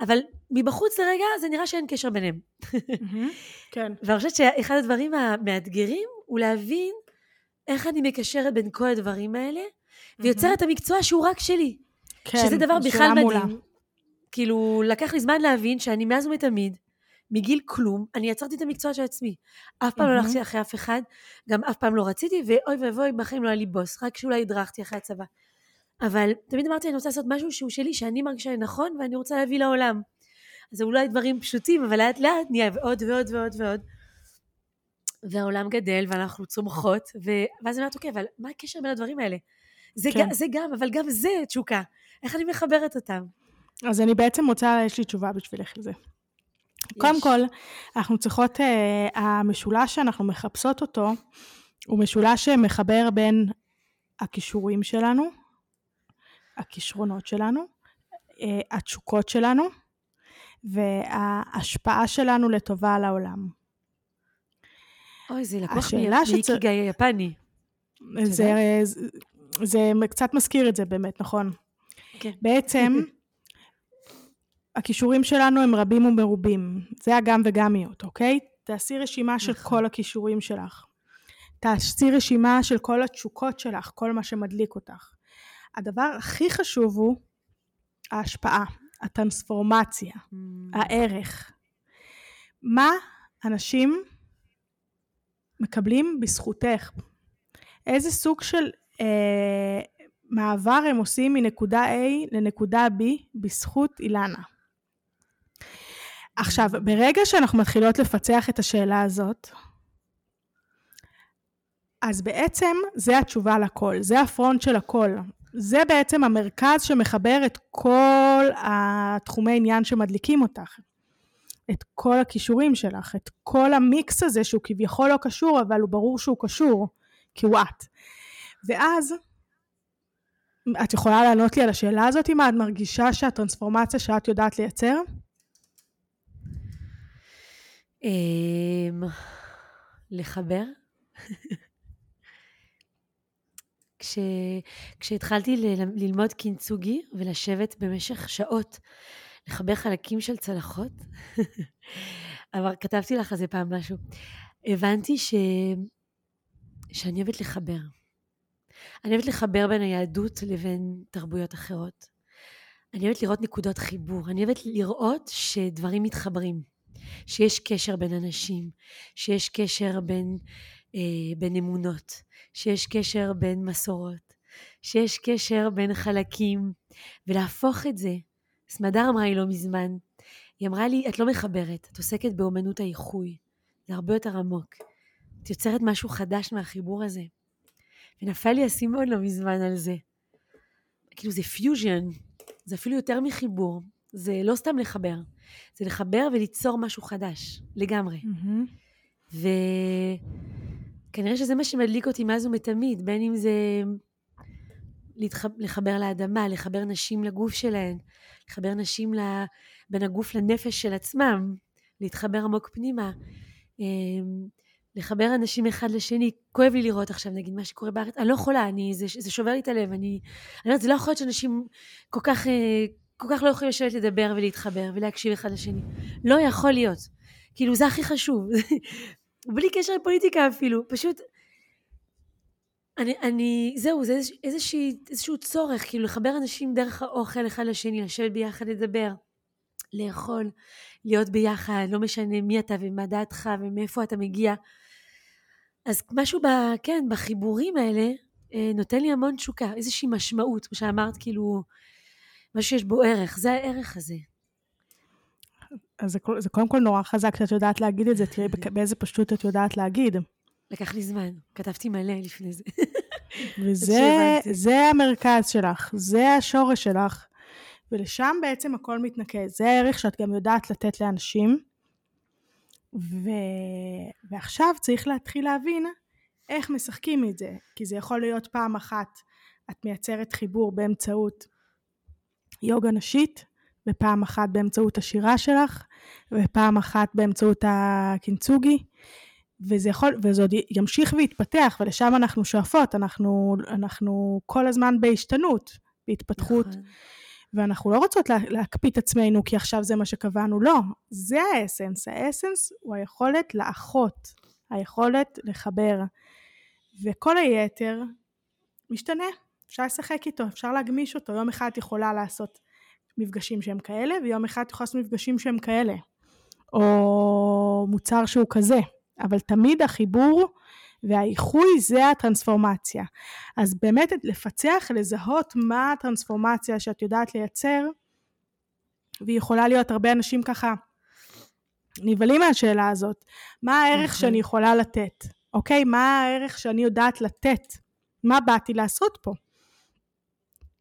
אבל מבחוץ לרגע, זה נראה שאין קשר ביניהם. כן. ואני חושבת שאחד הדברים המאתגרים הוא להבין איך אני מקשרת בין כל הדברים האלה, ויוצרת את המקצוע שהוא רק שלי. כן, שזה דבר בכלל מדהים. כאילו, לקח לי זמן להבין שאני מאז ומתמיד, מגיל כלום, אני יצרתי את המקצוע של עצמי. אף פעם לא הלכתי אחרי אף אחד, גם אף פעם לא רציתי, ואוי ואבוי, בחיים לא היה לי בוס, רק שאולי הדרכתי אחרי הצבא. אבל תמיד אמרתי, אני רוצה לעשות משהו שהוא שלי, שאני מרגישה נכון, ואני רוצה להביא לעולם. אז זה אולי דברים פשוטים, אבל לאט לאט נהיה עוד ועוד ועוד ועוד. והעולם גדל, ואנחנו צומחות, ו... ואז אני אומרת, אוקיי, אבל מה הקשר בין הדברים האלה? זה, כן. גם, זה גם, אבל גם זה תשוקה. איך אני מחברת אותם? אז אני בעצם רוצה, יש לי תשובה בשבילך לזה. קודם כל, אנחנו צריכות, uh, המשולש שאנחנו מחפשות אותו, הוא משולש שמחבר בין הכישורים שלנו, הכישרונות שלנו, uh, התשוקות שלנו, וההשפעה שלנו לטובה על העולם. אוי, זה לקוח מאיקיגאי היפני. זה, זה, זה קצת מזכיר את זה באמת, נכון. כן. בעצם, הכישורים שלנו הם רבים ומרובים. זה הגם וגמיות, אוקיי? תעשי רשימה של נכון. כל הכישורים שלך. תעשי רשימה של כל התשוקות שלך, כל מה שמדליק אותך. הדבר הכי חשוב הוא ההשפעה, הטרנספורמציה, mm. הערך. מה אנשים מקבלים בזכותך? איזה סוג של אה, מעבר הם עושים מנקודה A לנקודה B בזכות אילנה? עכשיו, ברגע שאנחנו מתחילות לפצח את השאלה הזאת, אז בעצם זה התשובה לכל, זה הפרונט של הכל. זה בעצם המרכז שמחבר את כל התחומי עניין שמדליקים אותך. את כל הכישורים שלך, את כל המיקס הזה שהוא כביכול לא קשור, אבל הוא ברור שהוא קשור, כי הוא את. ואז, את יכולה לענות לי על השאלה הזאת, מה את מרגישה שהטרנספורמציה שאת יודעת לייצר? אמ, לחבר. כש, כשהתחלתי ללמוד קינצוגי ולשבת במשך שעות לחבר חלקים של צלחות, אבל כתבתי לך על זה פעם משהו, הבנתי ש, שאני אוהבת לחבר. אני אוהבת לחבר בין היהדות לבין תרבויות אחרות. אני אוהבת לראות נקודות חיבור. אני אוהבת לראות שדברים מתחברים. שיש קשר בין אנשים, שיש קשר בין, אה, בין אמונות, שיש קשר בין מסורות, שיש קשר בין חלקים, ולהפוך את זה. סמדר אמרה לי לא מזמן, היא אמרה לי, את לא מחברת, את עוסקת באומנות האיחוי. זה הרבה יותר עמוק. את יוצרת משהו חדש מהחיבור הזה. ונפל לי אסימון לא מזמן על זה. כאילו זה פיוז'ן, זה אפילו יותר מחיבור, זה לא סתם לחבר. זה לחבר וליצור משהו חדש, לגמרי. Mm-hmm. וכנראה שזה מה שמדליק אותי מאז ומתמיד, בין אם זה. לחבר לאדמה, לחבר נשים לגוף שלהן, לחבר נשים. בין הגוף לנפש של עצמם, להתחבר עמוק פנימה, אמ, לחבר אנשים אחד לשני. כואב לי לראות עכשיו, נגיד, מה שקורה בארץ. אני לא יכולה, אני, זה, זה שובר לי את הלב. אני, אני אומרת, זה לא יכול להיות שאנשים כל כך אה, כל כך לא יכולים לשבת לדבר ולהתחבר ולהקשיב אחד לשני. לא יכול להיות. כאילו, זה הכי חשוב. בלי קשר לפוליטיקה אפילו. פשוט, אני, אני, זהו, זה איזושהי, איזשהו צורך, כאילו לחבר אנשים דרך האוכל אחד לשני, לשבת ביחד, לדבר, לאכול, להיות ביחד, לא משנה מי אתה ומה דעתך ומאיפה אתה מגיע. אז משהו, ב, כן, בחיבורים האלה אה, נותן לי המון תשוקה, איזושהי משמעות, כמו שאמרת, כאילו, משהו שיש בו ערך, זה הערך הזה. אז זה, זה קודם כל נורא חזק שאת יודעת להגיד את זה, תראי באיזה פשטות את יודעת להגיד. לקח לי זמן, כתבתי מלא לפני זה. וזה המרכז שלך, זה השורש שלך, ולשם בעצם הכל מתנקז. זה הערך שאת גם יודעת לתת לאנשים, ו... ועכשיו צריך להתחיל להבין איך משחקים את זה, כי זה יכול להיות פעם אחת את מייצרת חיבור באמצעות יוגה נשית, ופעם אחת באמצעות השירה שלך, ופעם אחת באמצעות הקינצוגי, וזה יכול, וזה עוד ימשיך ויתפתח, ולשם אנחנו שואפות, אנחנו, אנחנו כל הזמן בהשתנות, בהתפתחות. נכון. ואנחנו לא רוצות לה, להקפיא את עצמנו כי עכשיו זה מה שקבענו, לא, זה האסנס. האסנס הוא היכולת לאחות, היכולת לחבר. וכל היתר משתנה, אפשר לשחק איתו, אפשר להגמיש אותו. יום אחד את יכולה לעשות מפגשים שהם כאלה, ויום אחד את יכולה לעשות מפגשים שהם כאלה. או מוצר שהוא כזה. אבל תמיד החיבור והאיחוי זה הטרנספורמציה. אז באמת לפצח, לזהות מה הטרנספורמציה שאת יודעת לייצר, והיא יכולה להיות הרבה אנשים ככה נבהלים מהשאלה הזאת. מה הערך נכון. שאני יכולה לתת? אוקיי? מה הערך שאני יודעת לתת? מה באתי לעשות פה?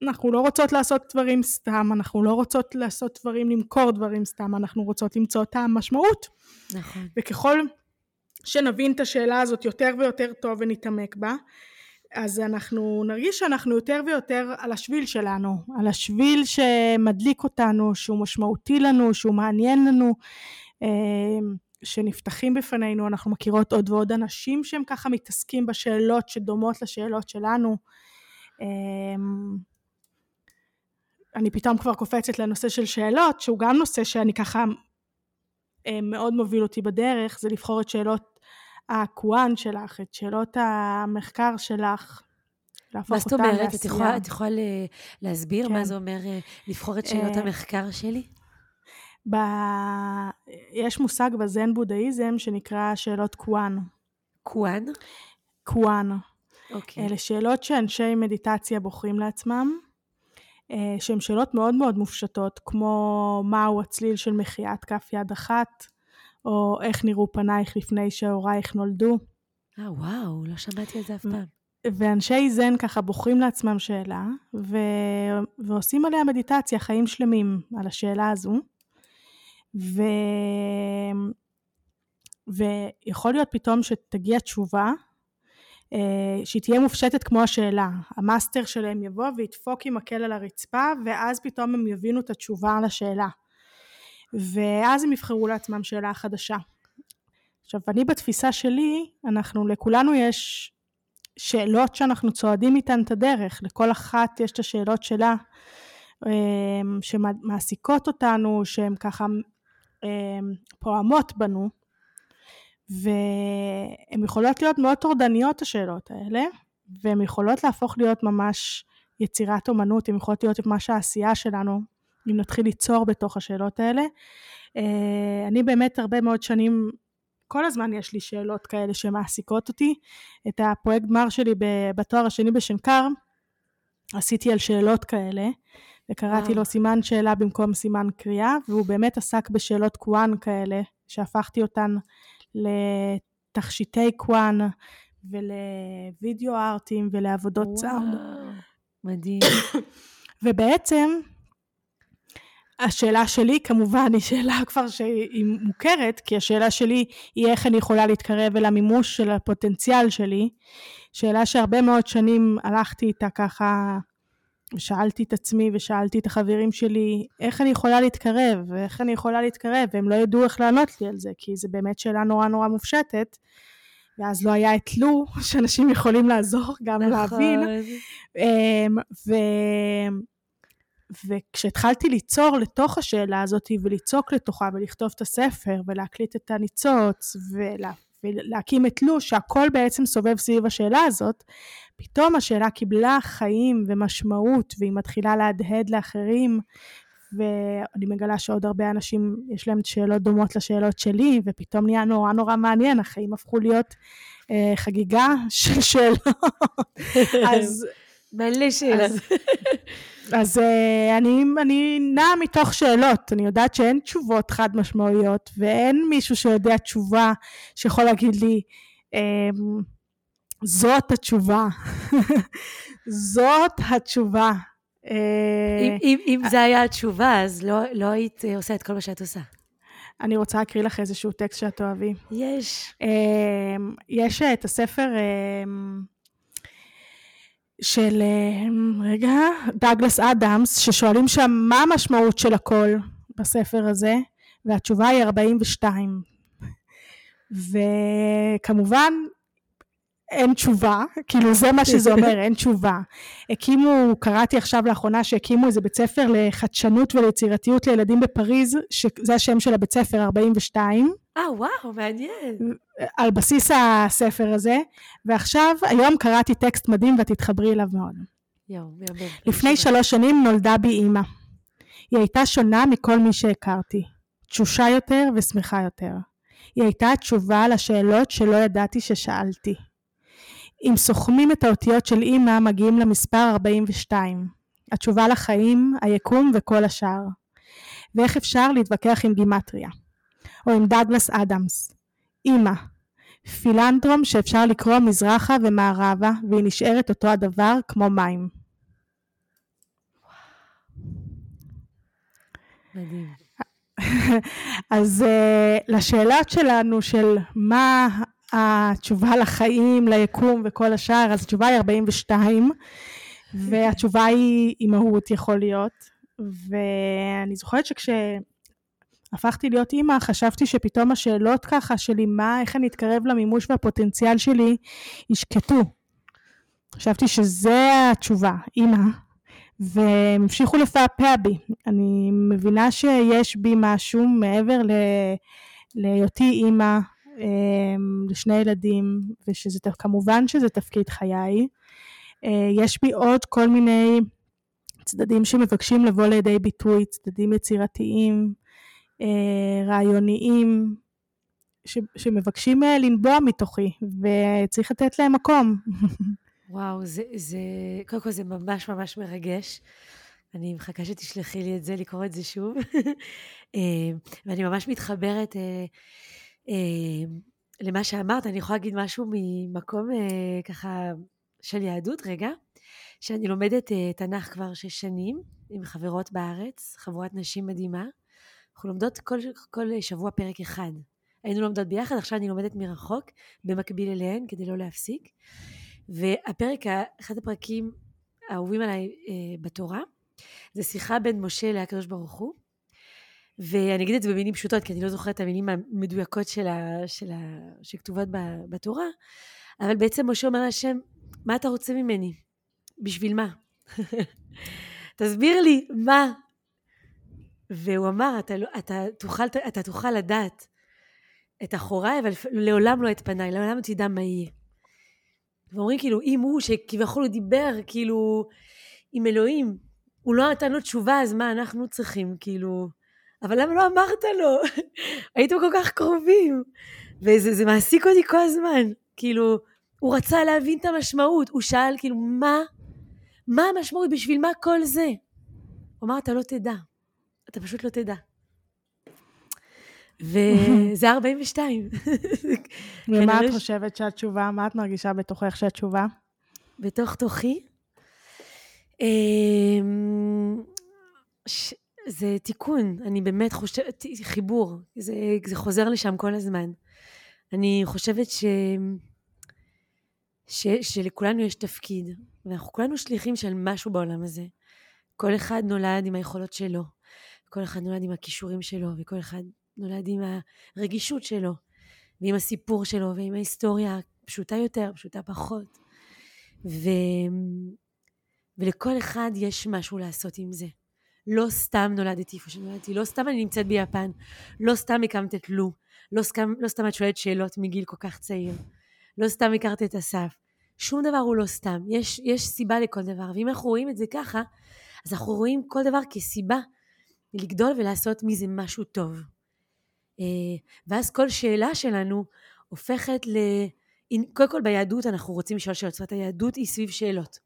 אנחנו לא רוצות לעשות דברים סתם, אנחנו לא רוצות לעשות דברים, למכור דברים סתם, אנחנו רוצות למצוא את המשמעות. נכון. וככל שנבין את השאלה הזאת יותר ויותר טוב ונתעמק בה, אז אנחנו נרגיש שאנחנו יותר ויותר על השביל שלנו, על השביל שמדליק אותנו, שהוא משמעותי לנו, שהוא מעניין לנו, אה, שנפתחים בפנינו, אנחנו מכירות עוד ועוד אנשים שהם ככה מתעסקים בשאלות שדומות לשאלות שלנו. אה, אני פתאום כבר קופצת לנושא של שאלות, שהוא גם נושא שאני ככה מאוד מוביל אותי בדרך, זה לבחור את שאלות הקוואן שלך, את שאלות המחקר שלך. מה זאת אומרת? את יכולה, את יכולה להסביר כן. מה זה אומר אה, לבחור את שאלות אה, המחקר שלי? ב... יש מושג בזן בודהיזם שנקרא שאלות קוואן. קוואן? קוואן. אוקיי. אלה שאלות שאנשי מדיטציה בוחרים לעצמם, שהן שאלות מאוד מאוד מופשטות, כמו מהו הצליל של מחיאת כף יד אחת, או איך נראו פנייך לפני שהורייך נולדו. אה, וואו, לא שמעתי על זה אף פעם. ואנשי זן ככה בוחרים לעצמם שאלה, ו... ועושים עליה מדיטציה, חיים שלמים, על השאלה הזו. ו... ויכול להיות פתאום שתגיע תשובה, אה, שהיא תהיה מופשטת כמו השאלה. המאסטר שלהם יבוא וידפוק עם מקל על הרצפה, ואז פתאום הם יבינו את התשובה על השאלה. ואז הם יבחרו לעצמם שאלה חדשה. עכשיו, אני בתפיסה שלי, אנחנו, לכולנו יש שאלות שאנחנו צועדים איתן את הדרך, לכל אחת יש את השאלות שלה אמ, שמעסיקות אותנו, שהן ככה אמ, פועמות בנו, והן יכולות להיות מאוד טורדניות השאלות האלה, והן יכולות להפוך להיות ממש יצירת אומנות, הן יכולות להיות ממש העשייה שלנו, אם נתחיל ליצור בתוך השאלות האלה. אה, אני באמת הרבה מאוד שנים, כל הזמן יש לי שאלות כאלה שמעסיקות אותי. את הפרויקט גמר שלי בתואר השני בשנקר, עשיתי על שאלות כאלה, וקראתי לו סימן שאלה במקום סימן קריאה, והוא באמת עסק בשאלות קוואן כאלה, שהפכתי אותן לתכשיטי קוואן ולווידאו ארטים ולעבודות סאונד. מדהים. ובעצם השאלה שלי כמובן היא שאלה כבר שהיא מוכרת, כי השאלה שלי היא איך אני יכולה להתקרב אל המימוש של הפוטנציאל שלי. שאלה שהרבה מאוד שנים הלכתי איתה ככה, ושאלתי את עצמי ושאלתי את החברים שלי, איך אני יכולה להתקרב, ואיך אני יכולה להתקרב, והם לא ידעו איך לענות לי על זה, כי זו באמת שאלה נורא נורא מופשטת. ואז לא היה את לו, שאנשים יכולים לעזור גם נכון. להבין. אמ, ו... וכשהתחלתי ליצור לתוך השאלה הזאת וליצוק לתוכה ולכתוב את הספר ולהקליט את הניצוץ ולה, ולהקים את לו, שהכל בעצם סובב סביב השאלה הזאת, פתאום השאלה קיבלה חיים ומשמעות, והיא מתחילה להדהד לאחרים, ואני מגלה שעוד הרבה אנשים יש להם שאלות דומות לשאלות שלי, ופתאום נהיה נורא נורא מעניין, החיים הפכו להיות אה, חגיגה של שאלות. אז... מלא שאלות. אז uh, אני, אני נעה מתוך שאלות, אני יודעת שאין תשובות חד משמעויות, ואין מישהו שיודע תשובה שיכול להגיד לי, um, זאת התשובה, זאת התשובה. אה, אם, אם, אם זה היה התשובה, אז לא, לא היית אה, עושה את כל מה שאת עושה. אני רוצה להקריא לך איזשהו טקסט שאת אוהבי. יש. יש את הספר... של, אה, רגע, דאגלס אדמס, ששואלים שם מה המשמעות של הכל בספר הזה, והתשובה היא 42. וכמובן, אין תשובה, כאילו זה מה שזה אומר, אין תשובה. הקימו, קראתי עכשיו לאחרונה שהקימו איזה בית ספר לחדשנות וליצירתיות לילדים בפריז, שזה השם של הבית ספר, 42. אה, וואו, מעניין. על בסיס הספר הזה, ועכשיו, היום קראתי טקסט מדהים ואת תתחברי אליו מאוד. יואו, מהמם. לפני שלוש שנים נולדה בי אימא. היא הייתה שונה מכל מי שהכרתי, תשושה יותר ושמחה יותר. היא הייתה התשובה לשאלות שלא ידעתי ששאלתי. אם סוכמים את האותיות של אימא, מגיעים למספר 42. התשובה לחיים, היקום וכל השאר. ואיך אפשר להתווכח עם גימטריה. או עם דאגלס אדמס. אימא. פילנדרום שאפשר לקרוא מזרחה ומערבה, והיא נשארת אותו הדבר כמו מים. מדהים. אז uh, לשאלות שלנו של מה התשובה לחיים, ליקום וכל השאר, אז התשובה היא 42, והתשובה היא אימהות יכול להיות. ואני זוכרת שכשהפכתי להיות אימא, חשבתי שפתאום השאלות ככה שלי, מה, איך אני אתקרב למימוש והפוטנציאל שלי, ישקטו. חשבתי שזה התשובה, אימא. והם המשיכו לפעפע בי. אני מבינה שיש בי משהו מעבר להיותי אימא, לשני ילדים, ושזה כמובן שזה תפקיד חיי. אה, יש בי עוד כל מיני צדדים שמבקשים לבוא לידי ביטוי, צדדים יצירתיים, אה, רעיוניים, ש, שמבקשים אה, לנבוע מתוכי, וצריך לתת להם מקום. וואו, זה, זה, קודם כל זה ממש ממש מרגש. אני מחכה שתשלחי לי את זה, לקרוא את זה שוב. ואני ממש מתחברת למה שאמרת, אני יכולה להגיד משהו ממקום אה, ככה של יהדות רגע, שאני לומדת אה, תנ"ך כבר שש שנים עם חברות בארץ, חבורת נשים מדהימה. אנחנו לומדות כל, כל שבוע פרק אחד. היינו לומדות ביחד, עכשיו אני לומדת מרחוק, במקביל אליהן, כדי לא להפסיק. והפרק, אחד הפרקים האהובים עליי אה, בתורה, זה שיחה בין משה לקדוש ברוך הוא. ואני אגיד את זה במילים פשוטות, כי אני לא זוכרת את המילים המדויקות של ה, של ה, שכתובות בתורה, אבל בעצם משה אומר להשם, מה אתה רוצה ממני? בשביל מה? תסביר לי, מה? והוא אמר, אתה, לא, אתה, תוכל, אתה תוכל לדעת את אחוריי, אבל לעולם לא את פניי, לעולם לא תדע מה יהיה. ואומרים כאילו, אם הוא, שכביכול הוא דיבר כאילו עם אלוהים, הוא לא נתן לו תשובה, אז מה אנחנו צריכים, כאילו... אבל למה לא אמרת לו? הייתם כל כך קרובים. וזה מעסיק אותי כל הזמן. כאילו, הוא רצה להבין את המשמעות. הוא שאל, כאילו, מה? מה המשמעות? בשביל מה כל זה? הוא אמר, אתה לא תדע. אתה פשוט לא תדע. וזה 42. ומה את חושבת שהתשובה? מה את מרגישה בתוכך שהתשובה? בתוך תוכי? אמ, זה תיקון, אני באמת חושבת, חיבור, זה, זה חוזר לשם כל הזמן. אני חושבת ש, ש, שלכולנו יש תפקיד, ואנחנו כולנו שליחים של משהו בעולם הזה. כל אחד נולד עם היכולות שלו, כל אחד נולד עם הכישורים שלו, וכל אחד נולד עם הרגישות שלו, ועם הסיפור שלו, ועם ההיסטוריה פשוטה יותר, פשוטה פחות. ו... ולכל אחד יש משהו לעשות עם זה. לא סתם נולדתי איפה שנולדתי, לא סתם אני נמצאת ביפן, לא סתם הקמת את לו, לא סתם, לא סתם את שואלת שאלות מגיל כל כך צעיר. לא סתם הכרת את אסף. שום דבר הוא לא סתם. יש, יש סיבה לכל דבר. ואם אנחנו רואים את זה ככה, אז אנחנו רואים כל דבר כסיבה לגדול ולעשות מזה משהו טוב. אה, ואז כל שאלה שלנו הופכת ל... קודם כל ביהדות אנחנו רוצים לשאול שאלות, זאת אומרת היהדות היא סביב שאלות.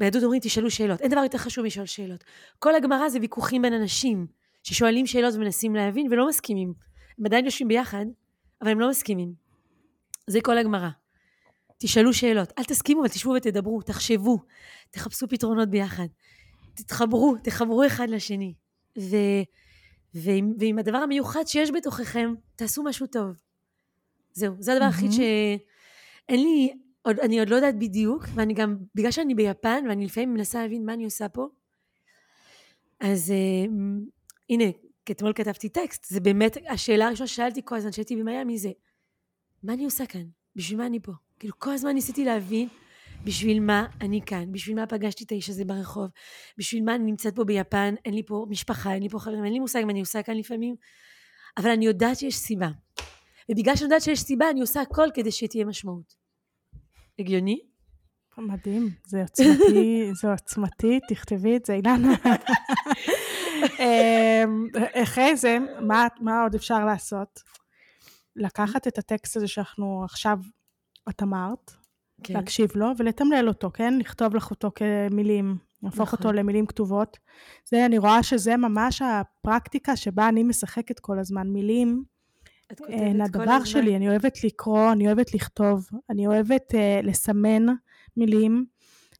ביהדות אומרים תשאלו שאלות, אין דבר יותר חשוב משאול שאלות. כל הגמרא זה ויכוחים בין אנשים ששואלים שאלות ומנסים להבין ולא מסכימים. הם עדיין יושבים ביחד, אבל הם לא מסכימים. זה כל הגמרא. תשאלו שאלות, אל תסכימו, אבל תשבו ותדברו, תחשבו, תחפשו פתרונות ביחד. תתחברו, תחברו אחד לשני. ו, ועם, ועם הדבר המיוחד שיש בתוככם, תעשו משהו טוב. זהו, זה הדבר היחיד שאין לי, עוד, אני עוד לא יודעת בדיוק, ואני גם, בגלל שאני ביפן, ואני לפעמים מנסה להבין מה אני עושה פה, אז uh, הנה, אתמול כתבתי טקסט, זה באמת, השאלה הראשונה ששאלתי כל הזמן, כשהייתי במיאמי זה, מה אני עושה כאן? בשביל מה אני פה? כאילו, כל הזמן ניסיתי להבין בשביל מה אני כאן, בשביל מה פגשתי את האיש הזה ברחוב, בשביל מה אני נמצאת פה ביפן, אין לי פה משפחה, אין לי פה חברים, אין לי מושג מה אני עושה כאן לפעמים, אבל אני יודעת שיש סיבה. ובגלל שאני יודעת שיש סיבה, אני עושה הכל כדי שתהיה משמעות. הגיוני? מדהים, זה עוצמתי, זה עוצמתי, תכתבי את זה, אילנה. אמ, אחרי זה, מה, מה עוד אפשר לעשות? לקחת את הטקסט הזה שאנחנו עכשיו, את אמרת, כן. להקשיב לו ולתמלל אותו, כן? לכתוב לך אותו כמילים, להפוך נכון. אותו למילים כתובות. זה, אני רואה שזה ממש הפרקטיקה שבה אני משחקת כל הזמן. מילים הן הדבר שלי, אני אוהבת לקרוא, אני אוהבת לכתוב, אני אוהבת uh, לסמן מילים,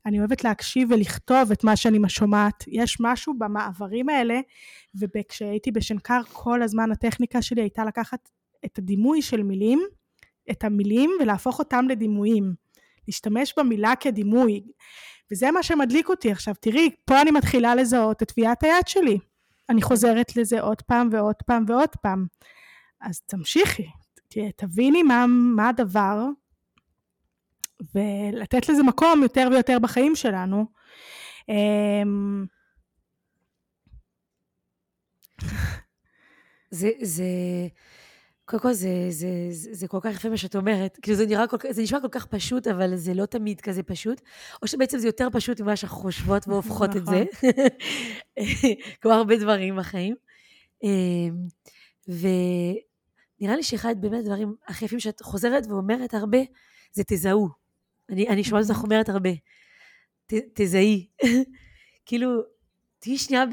אני אוהבת להקשיב ולכתוב את מה שאני שומעת. יש משהו במעברים האלה, וכשהייתי בשנקר כל הזמן הטכניקה שלי הייתה לקחת את הדימוי של מילים, את המילים ולהפוך אותם לדימויים. להשתמש במילה כדימוי. וזה מה שמדליק אותי עכשיו. תראי, פה אני מתחילה לזהות את טביעת היד שלי. אני חוזרת לזה עוד פעם ועוד פעם ועוד פעם. אז תמשיכי, תביני מה, מה הדבר, ולתת לזה מקום יותר ויותר בחיים שלנו. אמ, זה, זה, קודם כל זה, זה, זה, זה כל כך יפה מה שאת אומרת. כאילו זה נראה כל כך, זה נשמע כל כך פשוט, אבל זה לא תמיד כזה פשוט. או שבעצם זה יותר פשוט ממה שאנחנו חושבות והופכות את זה. נכון. כמו הרבה דברים בחיים. אמ, ונראה לי שאחד באמת הדברים הכי יפים שאת חוזרת ואומרת הרבה, זה תזהו. אני, אני שומעת אותך אומרת הרבה. ת, תזהי. כאילו, תהיי שנייה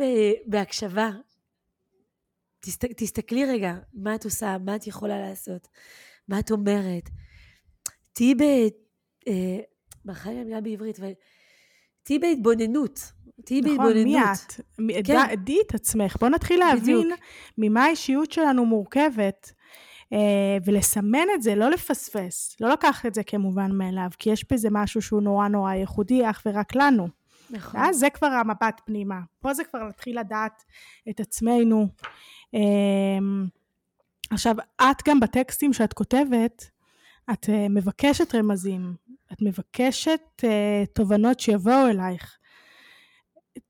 בהקשבה תסת, תסתכלי רגע, מה את עושה, מה את יכולה לעשות, מה את אומרת. תהיי ב... אה, ברכה לי המילה בעברית, אבל... תהיי בהתבוננות. תהיי נכון, בהתבוננות. נכון, מי את? כן. דעי את עצמך. בואו נתחיל להבין בדיוק. ממה האישיות שלנו מורכבת, אה, ולסמן את זה, לא לפספס. לא לקחת את זה כמובן מאליו, כי יש בזה משהו שהוא נורא נורא ייחודי, אך ורק לנו. נכון. ואז זה כבר המבט פנימה. פה זה כבר להתחיל לדעת את עצמנו, אמ, עכשיו, את גם בטקסטים שאת כותבת, את אה, מבקשת רמזים, את מבקשת תובנות שיבואו אלייך.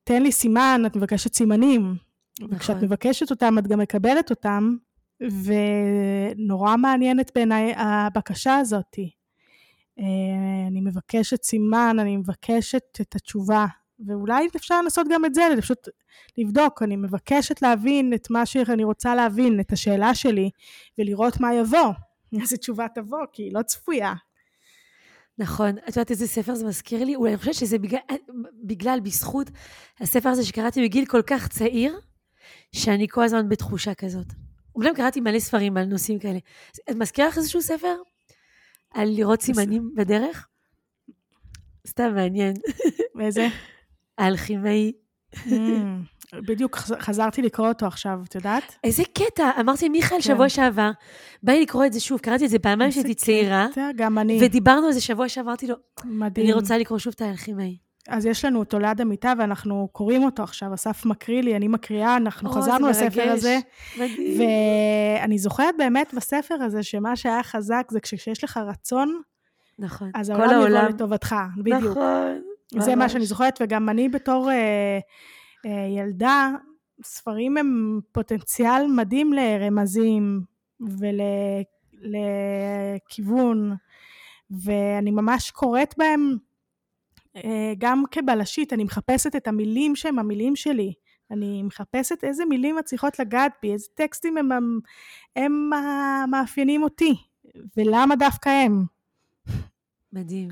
תן לי סימן, את מבקשת סימנים. נכון. וכשאת מבקשת אותם, את גם מקבלת אותם, ונורא מעניינת בעיניי הבקשה הזאתי. Uh, אני מבקשת סימן, אני מבקשת את התשובה. ואולי אפשר לנסות גם את זה, פשוט לבדוק, אני מבקשת להבין את מה שאני רוצה להבין, את השאלה שלי, ולראות מה יבוא. איזה תשובה תבוא, כי היא לא צפויה. נכון. את יודעת איזה ספר זה מזכיר לי? אולי אני חושבת שזה בגלל, בגלל, בזכות הספר הזה שקראתי בגיל כל כך צעיר, שאני כל הזמן בתחושה כזאת. אומנם קראתי מלא ספרים על נושאים כאלה. את מזכירה לך איזשהו ספר? על לראות סימנים בדרך? סתם מעניין. ואיזה? האלכימאי. Mm, בדיוק חזרתי לקרוא אותו עכשיו, את יודעת? איזה קטע, אמרתי מיכאל כן. שבוע שעבר, בא לי לקרוא את זה שוב, קראתי את זה פעמיים כשהייתי צעירה. גם אני. ודיברנו על זה שבוע שעבר, אמרתי לו, מדהים. אני רוצה לקרוא שוב את האלכימאי. אז יש לנו אותו ליד המיטה ואנחנו קוראים אותו עכשיו, אסף מקריא לי, אני מקריאה, אנחנו או, חזרנו לספר הזה. ואני זוכרת באמת בספר הזה שמה שהיה חזק זה כשיש לך רצון, נכון. אז העולם יבוא לטובתך, בדיוק. נכון. זה מה שאני זוכרת, וגם אני בתור אה, אה, ילדה, ספרים הם פוטנציאל מדהים לרמזים ולכיוון, ואני ממש קוראת בהם גם כבלשית, אני מחפשת את המילים שהם המילים שלי. אני מחפשת איזה מילים מצליחות לגעת בי, איזה טקסטים הם, הם, הם מאפיינים אותי, ולמה דווקא הם. מדהים.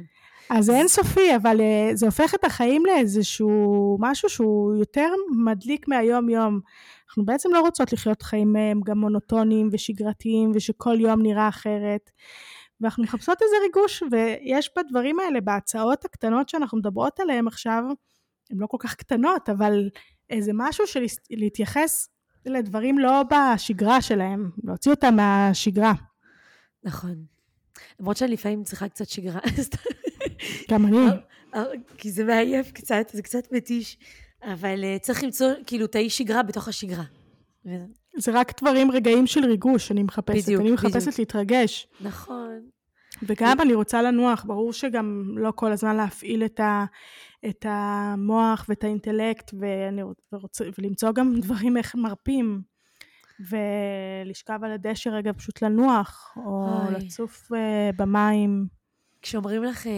אז זה אינסופי, אבל אה, זה הופך את החיים לאיזשהו משהו שהוא יותר מדליק מהיום-יום. אנחנו בעצם לא רוצות לחיות חיים אה, גם מונוטוניים ושגרתיים, ושכל יום נראה אחרת. ואנחנו מחפשות איזה ריגוש, ויש בדברים האלה, בהצעות הקטנות שאנחנו מדברות עליהן עכשיו, הן לא כל כך קטנות, אבל איזה משהו של להתייחס לדברים לא בשגרה שלהם, להוציא אותם מהשגרה. נכון. למרות שאני לפעמים צריכה קצת שגרה. גם אני. אה, אה, כי זה מעייף קצת, זה קצת מתיש, אבל אה, צריך למצוא כאילו את האי שגרה בתוך השגרה. זה רק דברים, רגעים של ריגוש שאני מחפשת. בדיוק, אני מחפשת בדיוק. להתרגש. נכון. וגם אני רוצה לנוח, ברור שגם לא כל הזמן להפעיל את, ה, את המוח ואת האינטלקט, ואני רוצה, ולמצוא גם דברים איך מרפים. ולשכב על הדשא רגע פשוט לנוח, או אוי. לצוף uh, במים. כשאומרים לך, uh,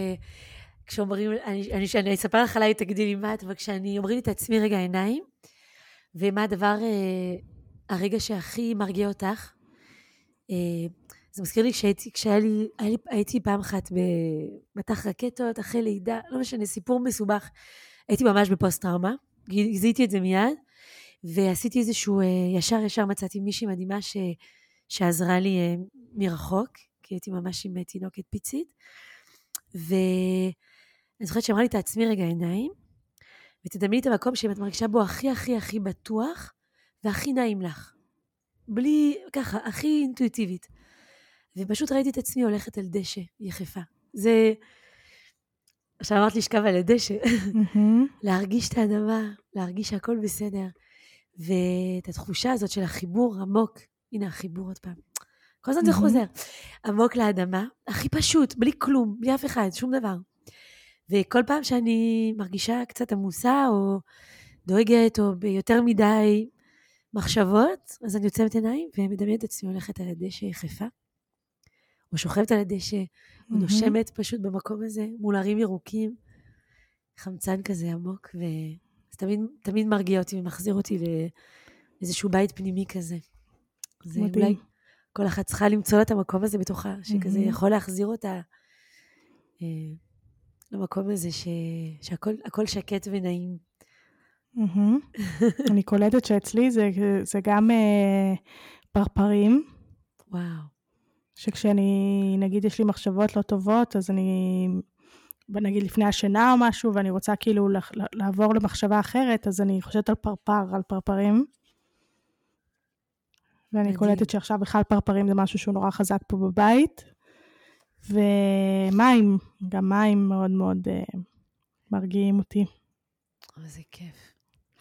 כשאומרים, אני, אני, אני אספר לך עליי, תגידי לי מה את, אבל כשאני אומרים לי את עצמי רגע עיניים, ומה הדבר, uh, הרגע שהכי מרגיע אותך, uh, זה מזכיר לי שהייתי, כשהיה לי, לי, הייתי פעם אחת במטח רקטות, אחרי לידה, לא משנה, סיפור מסובך. הייתי ממש בפוסט-טראומה, גזיתי את זה מיד, ועשיתי איזשהו, אה, ישר ישר מצאתי מישהי מדהימה ש, שעזרה לי אה, מרחוק, כי הייתי ממש עם תינוקת פיצית. ואני זוכרת שאמרה לי, תעצמי רגע עיניים, ותדמייני את המקום שאת מרגישה בו הכי הכי הכי בטוח, והכי נעים לך. בלי, ככה, הכי אינטואיטיבית. ופשוט ראיתי את עצמי הולכת על דשא יחפה. זה... עכשיו אמרת לשכב על הדשא, להרגיש את האדמה, להרגיש שהכל בסדר. ואת התחושה הזאת של החיבור עמוק, הנה החיבור עוד פעם. כל הזמן זה חוזר. עמוק לאדמה, הכי פשוט, בלי כלום, בלי אף אחד, שום דבר. וכל פעם שאני מרגישה קצת עמוסה, או דואגת, או ביותר מדי מחשבות, אז אני עוצמת עיניים ומדמיינת את עצמי הולכת על הדשא יחפה, או שוכבת על הדשא, או נושמת פשוט במקום הזה, מול ערים ירוקים, חמצן כזה עמוק, ו... זה תמיד, תמיד מרגיע אותי ומחזיר אותי לאיזשהו בית פנימי כזה. זה מדהים. אולי כל אחת צריכה למצוא את המקום הזה בתוכה, שכזה mm-hmm. יכול להחזיר אותה אה, למקום הזה ש, שהכל שקט ונעים. אני קולטת שאצלי זה, זה גם אה, פרפרים. וואו. שכשאני, נגיד יש לי מחשבות לא טובות, אז אני נגיד לפני השינה או משהו, ואני רוצה כאילו לעבור למחשבה אחרת, אז אני חושבת על פרפר, על פרפרים. ואני קולטת שעכשיו בכלל פרפרים זה משהו שהוא נורא חזק פה בבית. ומים, גם מים מאוד מאוד uh, מרגיעים אותי. איזה כיף.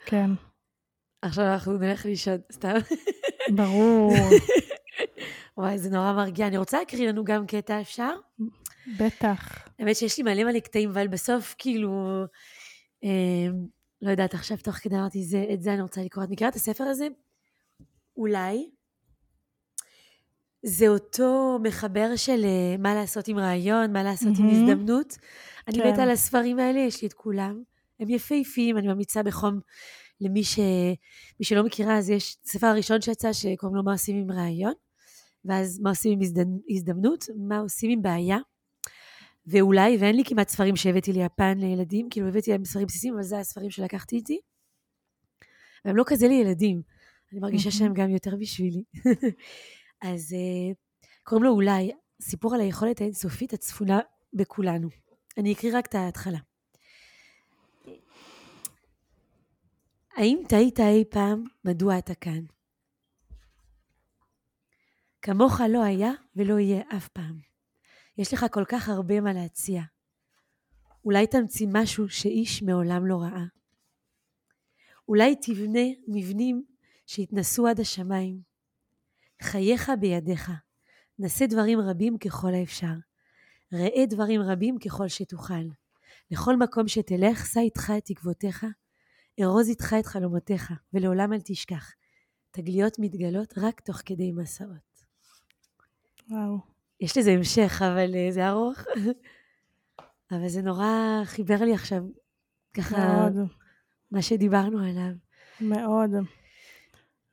כן. עכשיו אנחנו נלך לישון, סתם. ברור. וואי, זה נורא מרגיע. אני רוצה להקריא לנו גם קטע, אפשר? בטח. האמת שיש לי מלא מלא קטעים, אבל בסוף, כאילו, אה, לא יודעת, עכשיו תוך כדי אמרתי, זה, את זה אני רוצה לקרוא. את מכירה את הספר הזה? אולי. זה אותו מחבר של uh, מה לעשות עם רעיון, מה לעשות mm-hmm. עם הזדמנות. אני כן. מתה על הספרים האלה, יש לי את כולם. הם יפהפיים, אני ממליצה בחום למי ש... מי שלא מכירה, אז יש ספר הראשון שיצא שקוראים לו מה עושים עם רעיון, ואז מה עושים עם הזדמנות, מה עושים עם בעיה. ואולי, ואין לי כמעט ספרים שהבאתי ליפן לילדים, כאילו הבאתי להם ספרים בסיסיים, אבל זה הספרים שלקחתי איתי. והם לא כזה לילדים, אני מרגישה שהם גם יותר בשבילי. אז uh, קוראים לו אולי, סיפור על היכולת האינסופית הצפונה בכולנו. אני אקריא רק את ההתחלה. האם טעית אי פעם מדוע אתה כאן? כמוך לא היה ולא יהיה אף פעם. יש לך כל כך הרבה מה להציע. אולי תמציא משהו שאיש מעולם לא ראה. אולי תבנה מבנים שיתנסו עד השמיים. חייך בידיך, נשא דברים רבים ככל האפשר. ראה דברים רבים ככל שתוכל. לכל מקום שתלך, שא איתך את תקוותיך, ארוז איתך את חלומותיך, ולעולם אל תשכח. תגליות מתגלות רק תוך כדי מסעות. וואו. יש לזה המשך, אבל uh, זה ארוך. אבל זה נורא חיבר לי עכשיו, ככה, מאוד. מה שדיברנו עליו. מאוד.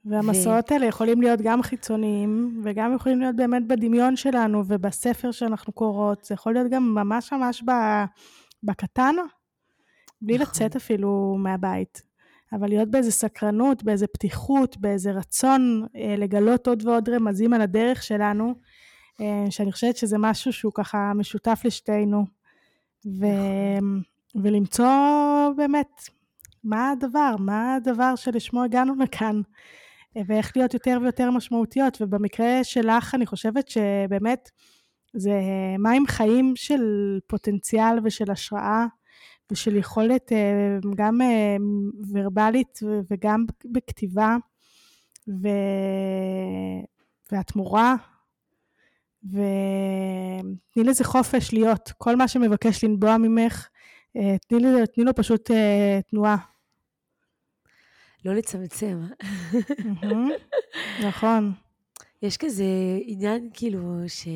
והמסעות ו... האלה יכולים להיות גם חיצוניים, וגם יכולים להיות באמת בדמיון שלנו ובספר שאנחנו קוראות. זה יכול להיות גם ממש ממש ב... בקטן, בלי נכון. לצאת אפילו מהבית. אבל להיות באיזה סקרנות, באיזה פתיחות, באיזה רצון אה, לגלות עוד ועוד רמזים על הדרך שלנו, אה, שאני חושבת שזה משהו שהוא ככה משותף לשתינו. ו... נכון. ולמצוא באמת מה הדבר, מה הדבר שלשמו הגענו לכאן. ואיך להיות יותר ויותר משמעותיות. ובמקרה שלך, אני חושבת שבאמת זה מים חיים של פוטנציאל ושל השראה ושל יכולת אה, גם אה, ורבלית וגם בכתיבה. ו... ואת מורה, ותני לזה חופש להיות. כל מה שמבקש לנבוע ממך, אה, תני, לי, תני לו פשוט תנועה. לא לצמצם. נכון. יש כזה עניין כאילו ש...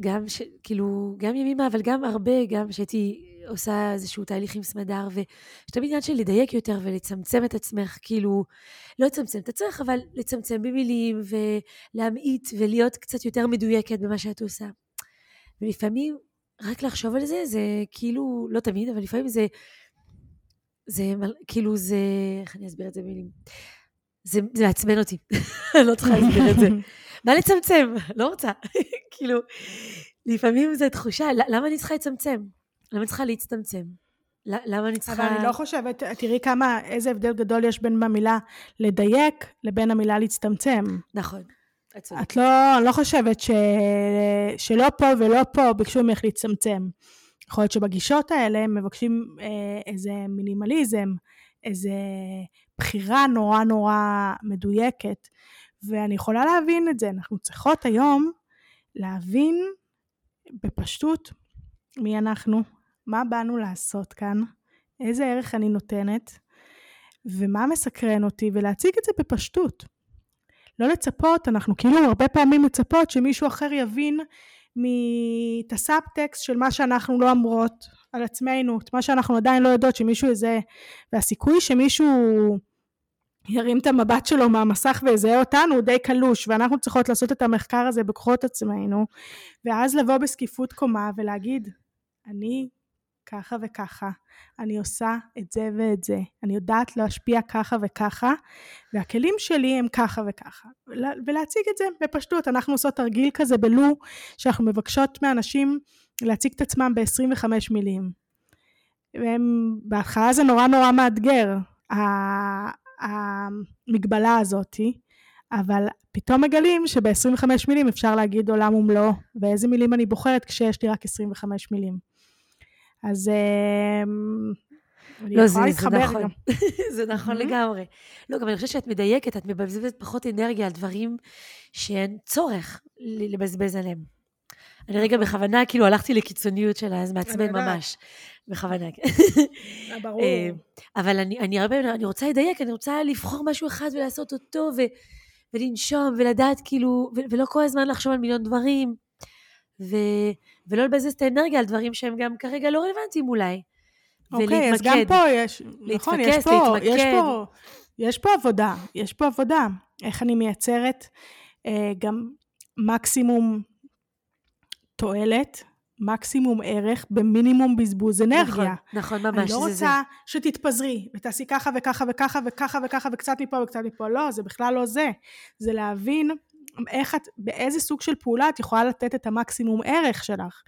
גם, ש... כאילו, גם ימימה, אבל גם הרבה, גם שהייתי עושה איזשהו תהליך עם סמדר, ויש תמיד עניין של לדייק יותר ולצמצם את עצמך, כאילו, לא לצמצם את עצמך, אבל לצמצם במילים ולהמעיט ולהיות קצת יותר מדויקת במה שאת עושה. ולפעמים, רק לחשוב על זה, זה כאילו, לא תמיד, אבל לפעמים זה זה כאילו זה, איך אני אסביר את זה במילים? זה מעצבן אותי, לא צריכה להסביר את זה. מה לצמצם? לא רוצה. כאילו, לפעמים זו תחושה, למה אני צריכה לצמצם? למה אני צריכה להצטמצם? למה אני צריכה... אבל אני לא חושבת, תראי כמה, איזה הבדל גדול יש בין המילה לדייק לבין המילה להצטמצם. נכון. את לא, לא חושבת ש, שלא פה ולא פה ביקשו ממך להצטמצם. יכול להיות שבגישות האלה הם מבקשים אה, איזה מינימליזם, איזה בחירה נורא נורא מדויקת, ואני יכולה להבין את זה. אנחנו צריכות היום להבין בפשטות מי אנחנו, מה באנו לעשות כאן, איזה ערך אני נותנת, ומה מסקרן אותי, ולהציג את זה בפשטות. לא לצפות, אנחנו כאילו הרבה פעמים מצפות שמישהו אחר יבין את הסאבטקסט של מה שאנחנו לא אמורות על עצמנו, את מה שאנחנו עדיין לא יודעות שמישהו יזהה, והסיכוי שמישהו ירים את המבט שלו מהמסך ויזהה אותנו הוא די קלוש, ואנחנו צריכות לעשות את המחקר הזה בכוחות עצמנו, ואז לבוא בזקיפות קומה ולהגיד, אני ככה וככה, אני עושה את זה ואת זה, אני יודעת להשפיע ככה וככה, והכלים שלי הם ככה וככה. ולהציג את זה בפשטות, אנחנו עושות תרגיל כזה בלו, שאנחנו מבקשות מאנשים להציג את עצמם ב-25 מילים. והם, בהתחלה זה נורא נורא מאתגר, המגבלה הזאתי, אבל פתאום מגלים שב-25 מילים אפשר להגיד עולם ומלואו, ואיזה מילים אני בוחרת כשיש לי רק 25 מילים. אז אני לא, יכולה להתחבר נכון. זה נכון לגמרי. לא, גם אני חושבת שאת מדייקת, את מבזבזת פחות אנרגיה על דברים שאין צורך לבזבז עליהם. אני רגע. בכוונה, כאילו, הלכתי לקיצוניות שלה, אז מעצבן ממש. בכוונה. אה, ברור. אה, אבל אני, אני הרבה, אני רוצה לדייק, אני רוצה לבחור משהו אחד ולעשות אותו, ו, ולנשום, ולדעת, כאילו, ו, ולא כל הזמן לחשוב על מיליון דברים. ו, ולא לבזבז את האנרגיה על דברים שהם גם כרגע לא רלוונטיים אולי. אוקיי, אז גם פה יש, נכון, יש פה, יש פה, יש פה עבודה, יש פה עבודה. איך אני מייצרת אה, גם מקסימום תועלת, מקסימום ערך במינימום בזבוז אנרגיה. נכון, נכון, ממש. אני לא רוצה זה. שתתפזרי ותעשי ככה וככה וככה וככה וככה וקצת מפה וקצת מפה, לא, זה בכלל לא זה. זה להבין איך את, באיזה סוג של פעולה את יכולה לתת את המקסימום ערך שלך.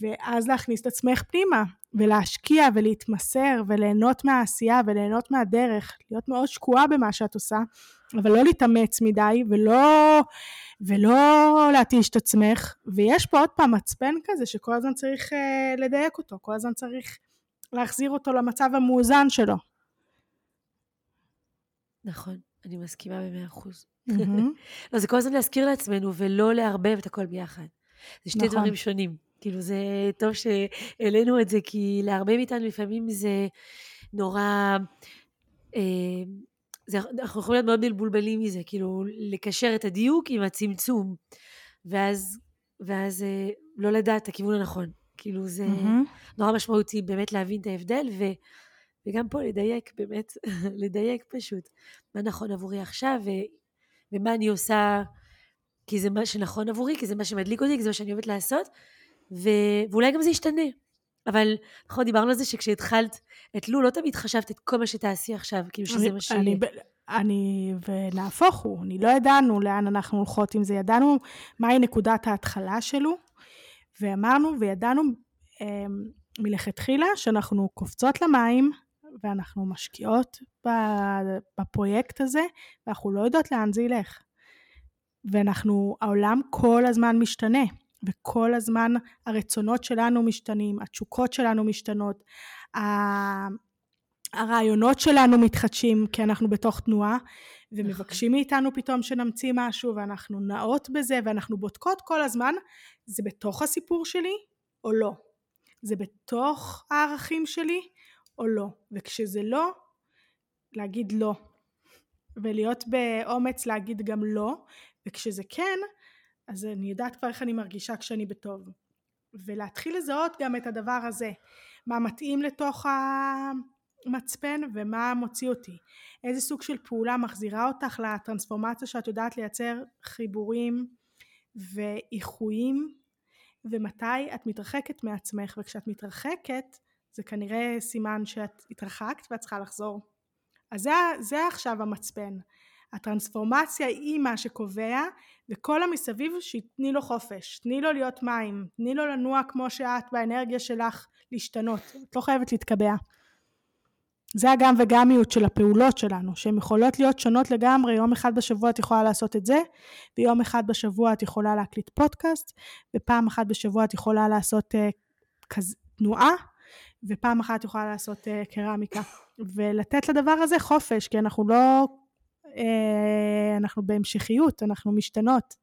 ואז להכניס את עצמך פנימה, ולהשקיע ולהתמסר וליהנות מהעשייה וליהנות מהדרך, להיות מאוד שקועה במה שאת עושה, אבל לא להתאמץ מדי ולא, ולא להתיש את עצמך. ויש פה עוד פעם מצפן כזה שכל הזמן צריך uh, לדייק אותו, כל הזמן צריך להחזיר אותו למצב המאוזן שלו. נכון, אני מסכימה במאה אחוז. לא, זה כל הזמן להזכיר לעצמנו ולא לערבב את הכל ביחד. זה שתי נכון. דברים שונים. כאילו זה טוב שהעלינו את זה, כי להרבה מאיתנו לפעמים זה נורא... אה, זה, אנחנו יכולים להיות מאוד מבולבלים מזה, כאילו לקשר את הדיוק עם הצמצום, ואז, ואז אה, לא לדעת את הכיוון הנכון. כאילו זה mm-hmm. נורא משמעותי באמת להבין את ההבדל, ו, וגם פה לדייק באמת, לדייק פשוט, מה נכון עבורי עכשיו, ו, ומה אני עושה כי זה מה שנכון עבורי, כי זה מה שמדליק אותי, כי זה מה שאני אוהבת לעשות, ו... ואולי גם זה ישתנה. אבל נכון, דיברנו על זה שכשהתחלת את לו, לא תמיד חשבת את כל מה שתעשי עכשיו, כאילו שזה מה שיהיה. אני, אני, ונהפוך הוא, אני לא ידענו לאן אנחנו הולכות עם זה, ידענו מהי נקודת ההתחלה שלו, ואמרנו וידענו אה, מלכתחילה שאנחנו קופצות למים, ואנחנו משקיעות בפרויקט הזה, ואנחנו לא יודעות לאן זה ילך. ואנחנו, העולם כל הזמן משתנה, וכל הזמן הרצונות שלנו משתנים, התשוקות שלנו משתנות, הרעיונות שלנו מתחדשים כי אנחנו בתוך תנועה, ומבקשים מאיתנו פתאום שנמציא משהו, ואנחנו נעות בזה, ואנחנו בודקות כל הזמן, זה בתוך הסיפור שלי או לא? זה בתוך הערכים שלי או לא? וכשזה לא, להגיד לא. ולהיות באומץ להגיד גם לא, וכשזה כן, אז אני יודעת כבר איך אני מרגישה כשאני בטוב. ולהתחיל לזהות גם את הדבר הזה, מה מתאים לתוך המצפן ומה מוציא אותי. איזה סוג של פעולה מחזירה אותך לטרנספורמציה שאת יודעת לייצר חיבורים ואיחויים, ומתי את מתרחקת מעצמך, וכשאת מתרחקת זה כנראה סימן שאת התרחקת ואת צריכה לחזור. אז זה, זה עכשיו המצפן. הטרנספורמציה היא מה שקובע, וכל המסביב שתני לו חופש, תני לו להיות מים, תני לו לנוע כמו שאת באנרגיה שלך להשתנות, את לא חייבת להתקבע. זה הגם וגמיות של הפעולות שלנו, שהן יכולות להיות שונות לגמרי, יום אחד בשבוע את יכולה לעשות את זה, ויום אחד בשבוע את יכולה להקליט פודקאסט, ופעם אחת בשבוע את יכולה לעשות uh, כז... תנועה, ופעם אחת את יכולה לעשות uh, קרמיקה. ולתת לדבר הזה חופש, כי אנחנו לא אנחנו בהמשכיות, אנחנו משתנות.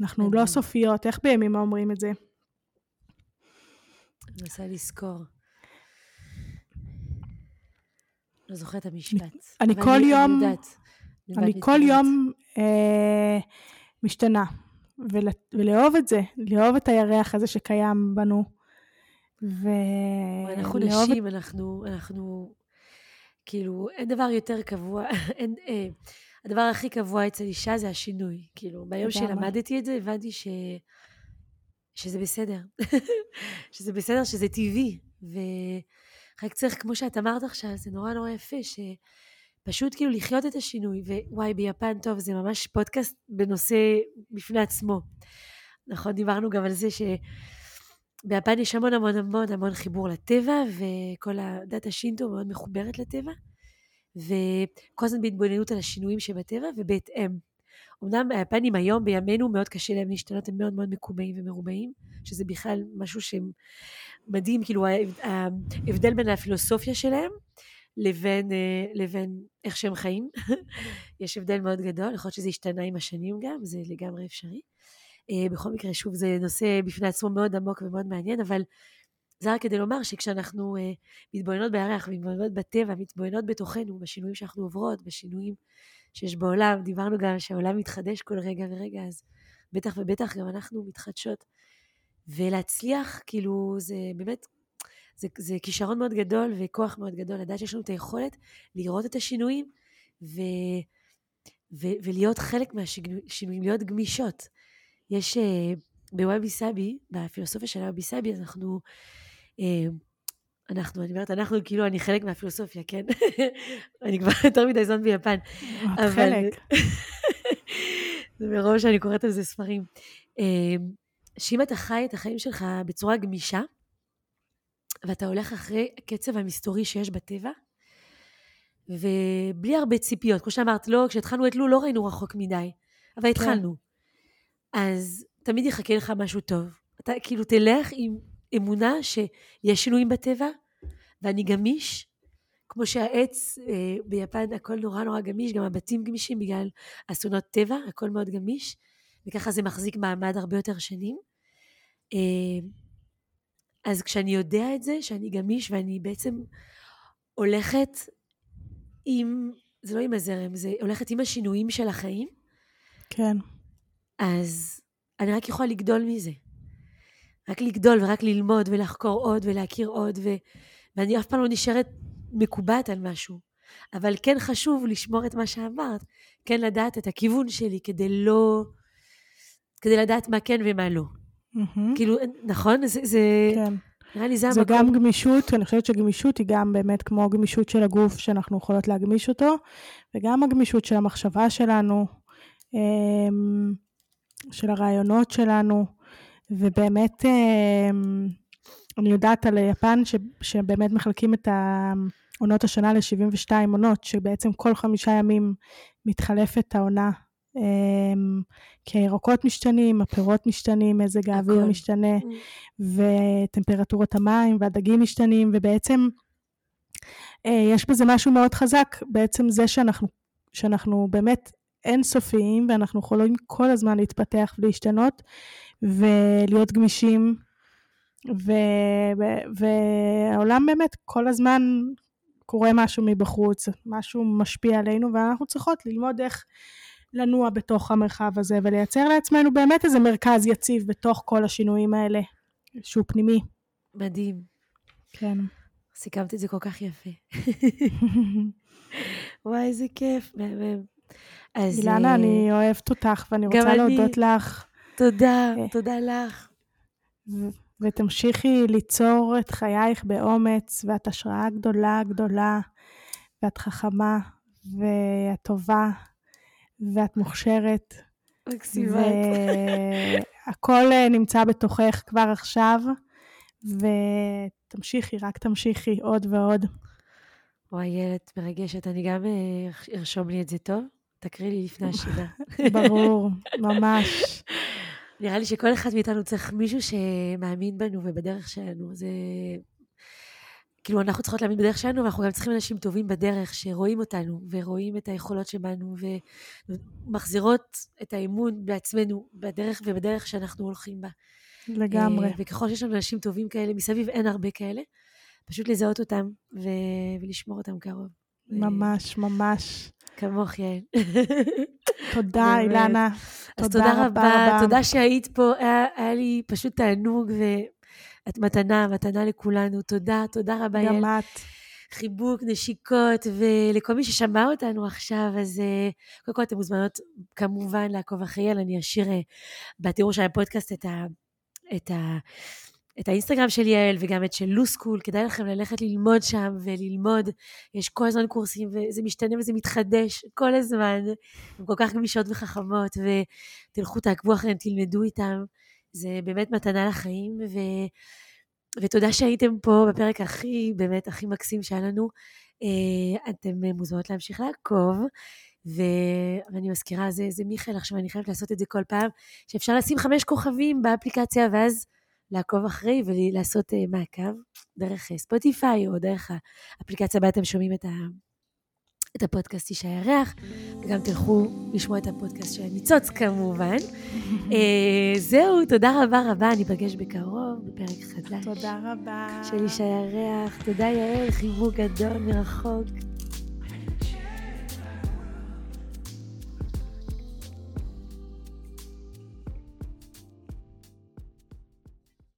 אנחנו לא סופיות, איך בימים אומרים את זה? אני מנסה לזכור. לא זוכרת את המשפט. אני כל יום, אני כל יום אה, משתנה, ולאהוב את זה, לאהוב את הירח הזה שקיים בנו. ולאהוב... אנחנו נשים, אנחנו, אנחנו כאילו, אין דבר יותר קבוע, אין, אה, הדבר הכי קבוע אצל אישה זה השינוי. כאילו, ביום שלמדתי את זה, הבנתי ש... שזה בסדר. שזה בסדר, שזה טבעי. ורק צריך, כמו שאת אמרת עכשיו, זה נורא נורא יפה, שפשוט כאילו לחיות את השינוי. ווואי, ביפן, טוב, זה ממש פודקאסט בנושא בפני עצמו. נכון, דיברנו גם על זה ש... ביפן יש המון המון המון המון חיבור לטבע, וכל הדת השינטו מאוד מחוברת לטבע, וכל הזמן בהתבוננות על השינויים שבטבע, ובהתאם. אמנם היפנים היום, בימינו, מאוד קשה להם להשתנות, הם מאוד מאוד מקומיים ומרובעים, שזה בכלל משהו שמדהים, כאילו ההבדל בין הפילוסופיה שלהם לבין, אה, לבין איך שהם חיים. יש הבדל מאוד גדול, יכול להיות שזה השתנה עם השנים גם, זה לגמרי אפשרי. אה, בכל מקרה, שוב, זה נושא בפני עצמו מאוד עמוק ומאוד מעניין, אבל זה רק כדי לומר שכשאנחנו uh, מתבוננות בירח, מתבוננות בטבע, מתבוננות בתוכנו, בשינויים שאנחנו עוברות, בשינויים שיש בעולם, דיברנו גם שהעולם מתחדש כל רגע ורגע, אז בטח ובטח גם אנחנו מתחדשות. ולהצליח, כאילו, זה באמת, זה, זה כישרון מאוד גדול וכוח מאוד גדול, לדעת שיש לנו את היכולת לראות את השינויים ו, ו, ולהיות חלק מהשינויים, להיות גמישות. יש uh, בוואבי סאבי, בפילוסופיה של וואבי סאבי, אנחנו, uh, אנחנו, אני אומרת, אנחנו, כאילו, אני חלק מהפילוסופיה, כן? אני כבר יותר מדי זמן ביפן. את חלק. זה מרוב שאני קוראת על זה ספרים. Uh, שאם אתה חי את החיים שלך בצורה גמישה, ואתה הולך אחרי הקצב המסתורי שיש בטבע, ובלי הרבה ציפיות. כמו שאמרת, לא, כשהתחלנו את לו לא ראינו רחוק מדי, אבל כן. התחלנו. אז תמיד יחכה לך משהו טוב. אתה כאילו תלך עם אמונה שיש שינויים בטבע, ואני גמיש, כמו שהעץ אה, ביפן הכל נורא נורא גמיש, גם הבתים גמישים בגלל אסונות טבע, הכל מאוד גמיש, וככה זה מחזיק מעמד הרבה יותר שנים. אז כשאני יודע את זה, שאני גמיש ואני בעצם הולכת עם, זה לא עם הזרם, זה הולכת עם השינויים של החיים. כן. אז אני רק יכולה לגדול מזה. רק לגדול ורק ללמוד ולחקור עוד ולהכיר עוד, ו... ואני אף פעם לא נשארת מקובעת על משהו. אבל כן חשוב לשמור את מה שאמרת, כן לדעת את הכיוון שלי כדי לא... כדי לדעת מה כן ומה לא. Mm-hmm. כאילו, נכון? זה... זה... כן. נראה לי זה, המקום. זה גם גמישות, אני חושבת שגמישות היא גם באמת כמו גמישות של הגוף שאנחנו יכולות להגמיש אותו, וגם הגמישות של המחשבה שלנו, אמ, של הרעיונות שלנו, ובאמת אמ, אני יודעת על יפן ש, שבאמת מחלקים את עונות השנה ל-72 עונות, שבעצם כל חמישה ימים מתחלפת העונה אמ, כי הירקות משתנים, הפירות משתנים, מזג האוויר משתנה, mm. וטמפרטורות המים והדגים משתנים, ובעצם אה, יש בזה משהו מאוד חזק, בעצם זה שאנחנו, שאנחנו באמת אינסופיים, ואנחנו יכולים כל הזמן להתפתח ולהשתנות, ולהיות גמישים, ו, והעולם באמת כל הזמן קורה משהו מבחוץ, משהו משפיע עלינו, ואנחנו צריכות ללמוד איך לנוע בתוך המרחב הזה ולייצר לעצמנו באמת איזה מרכז יציב בתוך כל השינויים האלה, שהוא פנימי. מדהים. כן. סיכמת את זה כל כך יפה. וואי, איזה כיף, מהמם. אז... אילנה, uh, אני אוהבת אותך ואני רוצה להודות אני... לך. תודה, uh, תודה לך. ותמשיכי ליצור את חייך באומץ, ואת השראה גדולה גדולה, ואת חכמה, ואת טובה, ואת מוכשרת. מקסימה. והכל אה, נמצא בתוכך כבר עכשיו, ותמשיכי, רק תמשיכי עוד ועוד. וואי, ילד מרגשת, אני גם אה, ארשום לי את זה טוב. תקריא לי לפני השינה. ברור, ממש. נראה לי שכל אחד מאיתנו צריך מישהו שמאמין בנו ובדרך שלנו. זה כאילו, אנחנו צריכות להאמין בדרך שלנו, ואנחנו גם צריכים אנשים טובים בדרך, שרואים אותנו, ורואים את היכולות שבנו, ומחזירות את האמון בעצמנו, בדרך ובדרך שאנחנו הולכים בה. לגמרי. אה, וככל שיש לנו אנשים טובים כאלה, מסביב אין הרבה כאלה, פשוט לזהות אותם ו... ולשמור אותם קרוב. ממש, ממש. כמוך, יעל. תודה, אילנה. אז תודה רבה, תודה שהיית פה, היה, היה לי פשוט תענוג, ו... את מתנה, מתנה לכולנו. תודה, תודה רבה, יעל. גם את. חיבוק, נשיקות, ולכל מי ששמע אותנו עכשיו, אז uh, קודם כל אתן מוזמנות כמובן לעקוב אחרי יעל, אני אשאיר uh, בתיאור של הפודקאסט את, ה, את, ה, את האינסטגרם של יעל וגם את של לוסקול, כדאי לכם ללכת ללמוד שם וללמוד, יש כל הזמן קורסים וזה משתנה וזה מתחדש כל הזמן, הן כל כך גמישות וחכמות, ותלכו, תעקבו אחריהן, תלמדו איתן. זה באמת מתנה לחיים, ו... ותודה שהייתם פה בפרק הכי, באמת, הכי מקסים שהיה לנו. אה, אתם מוזמנות להמשיך לעקוב. ואני מזכירה, זה, זה מיכאל עכשיו, אני חייבת לעשות את זה כל פעם, שאפשר לשים חמש כוכבים באפליקציה, ואז לעקוב אחרי ולעשות uh, מעקב דרך ספוטיפיי, או דרך האפליקציה בה אתם שומעים את, ה... את הפודקאסט איש הירח, וגם תלכו לשמוע את הפודקאסט של ניצוץ כמובן. אה, זהו, תודה רבה רבה, ניפגש בקרוב בפרק חדש. תודה רבה. של איש הירח. תודה יעל, חיבוק גדול מרחוק.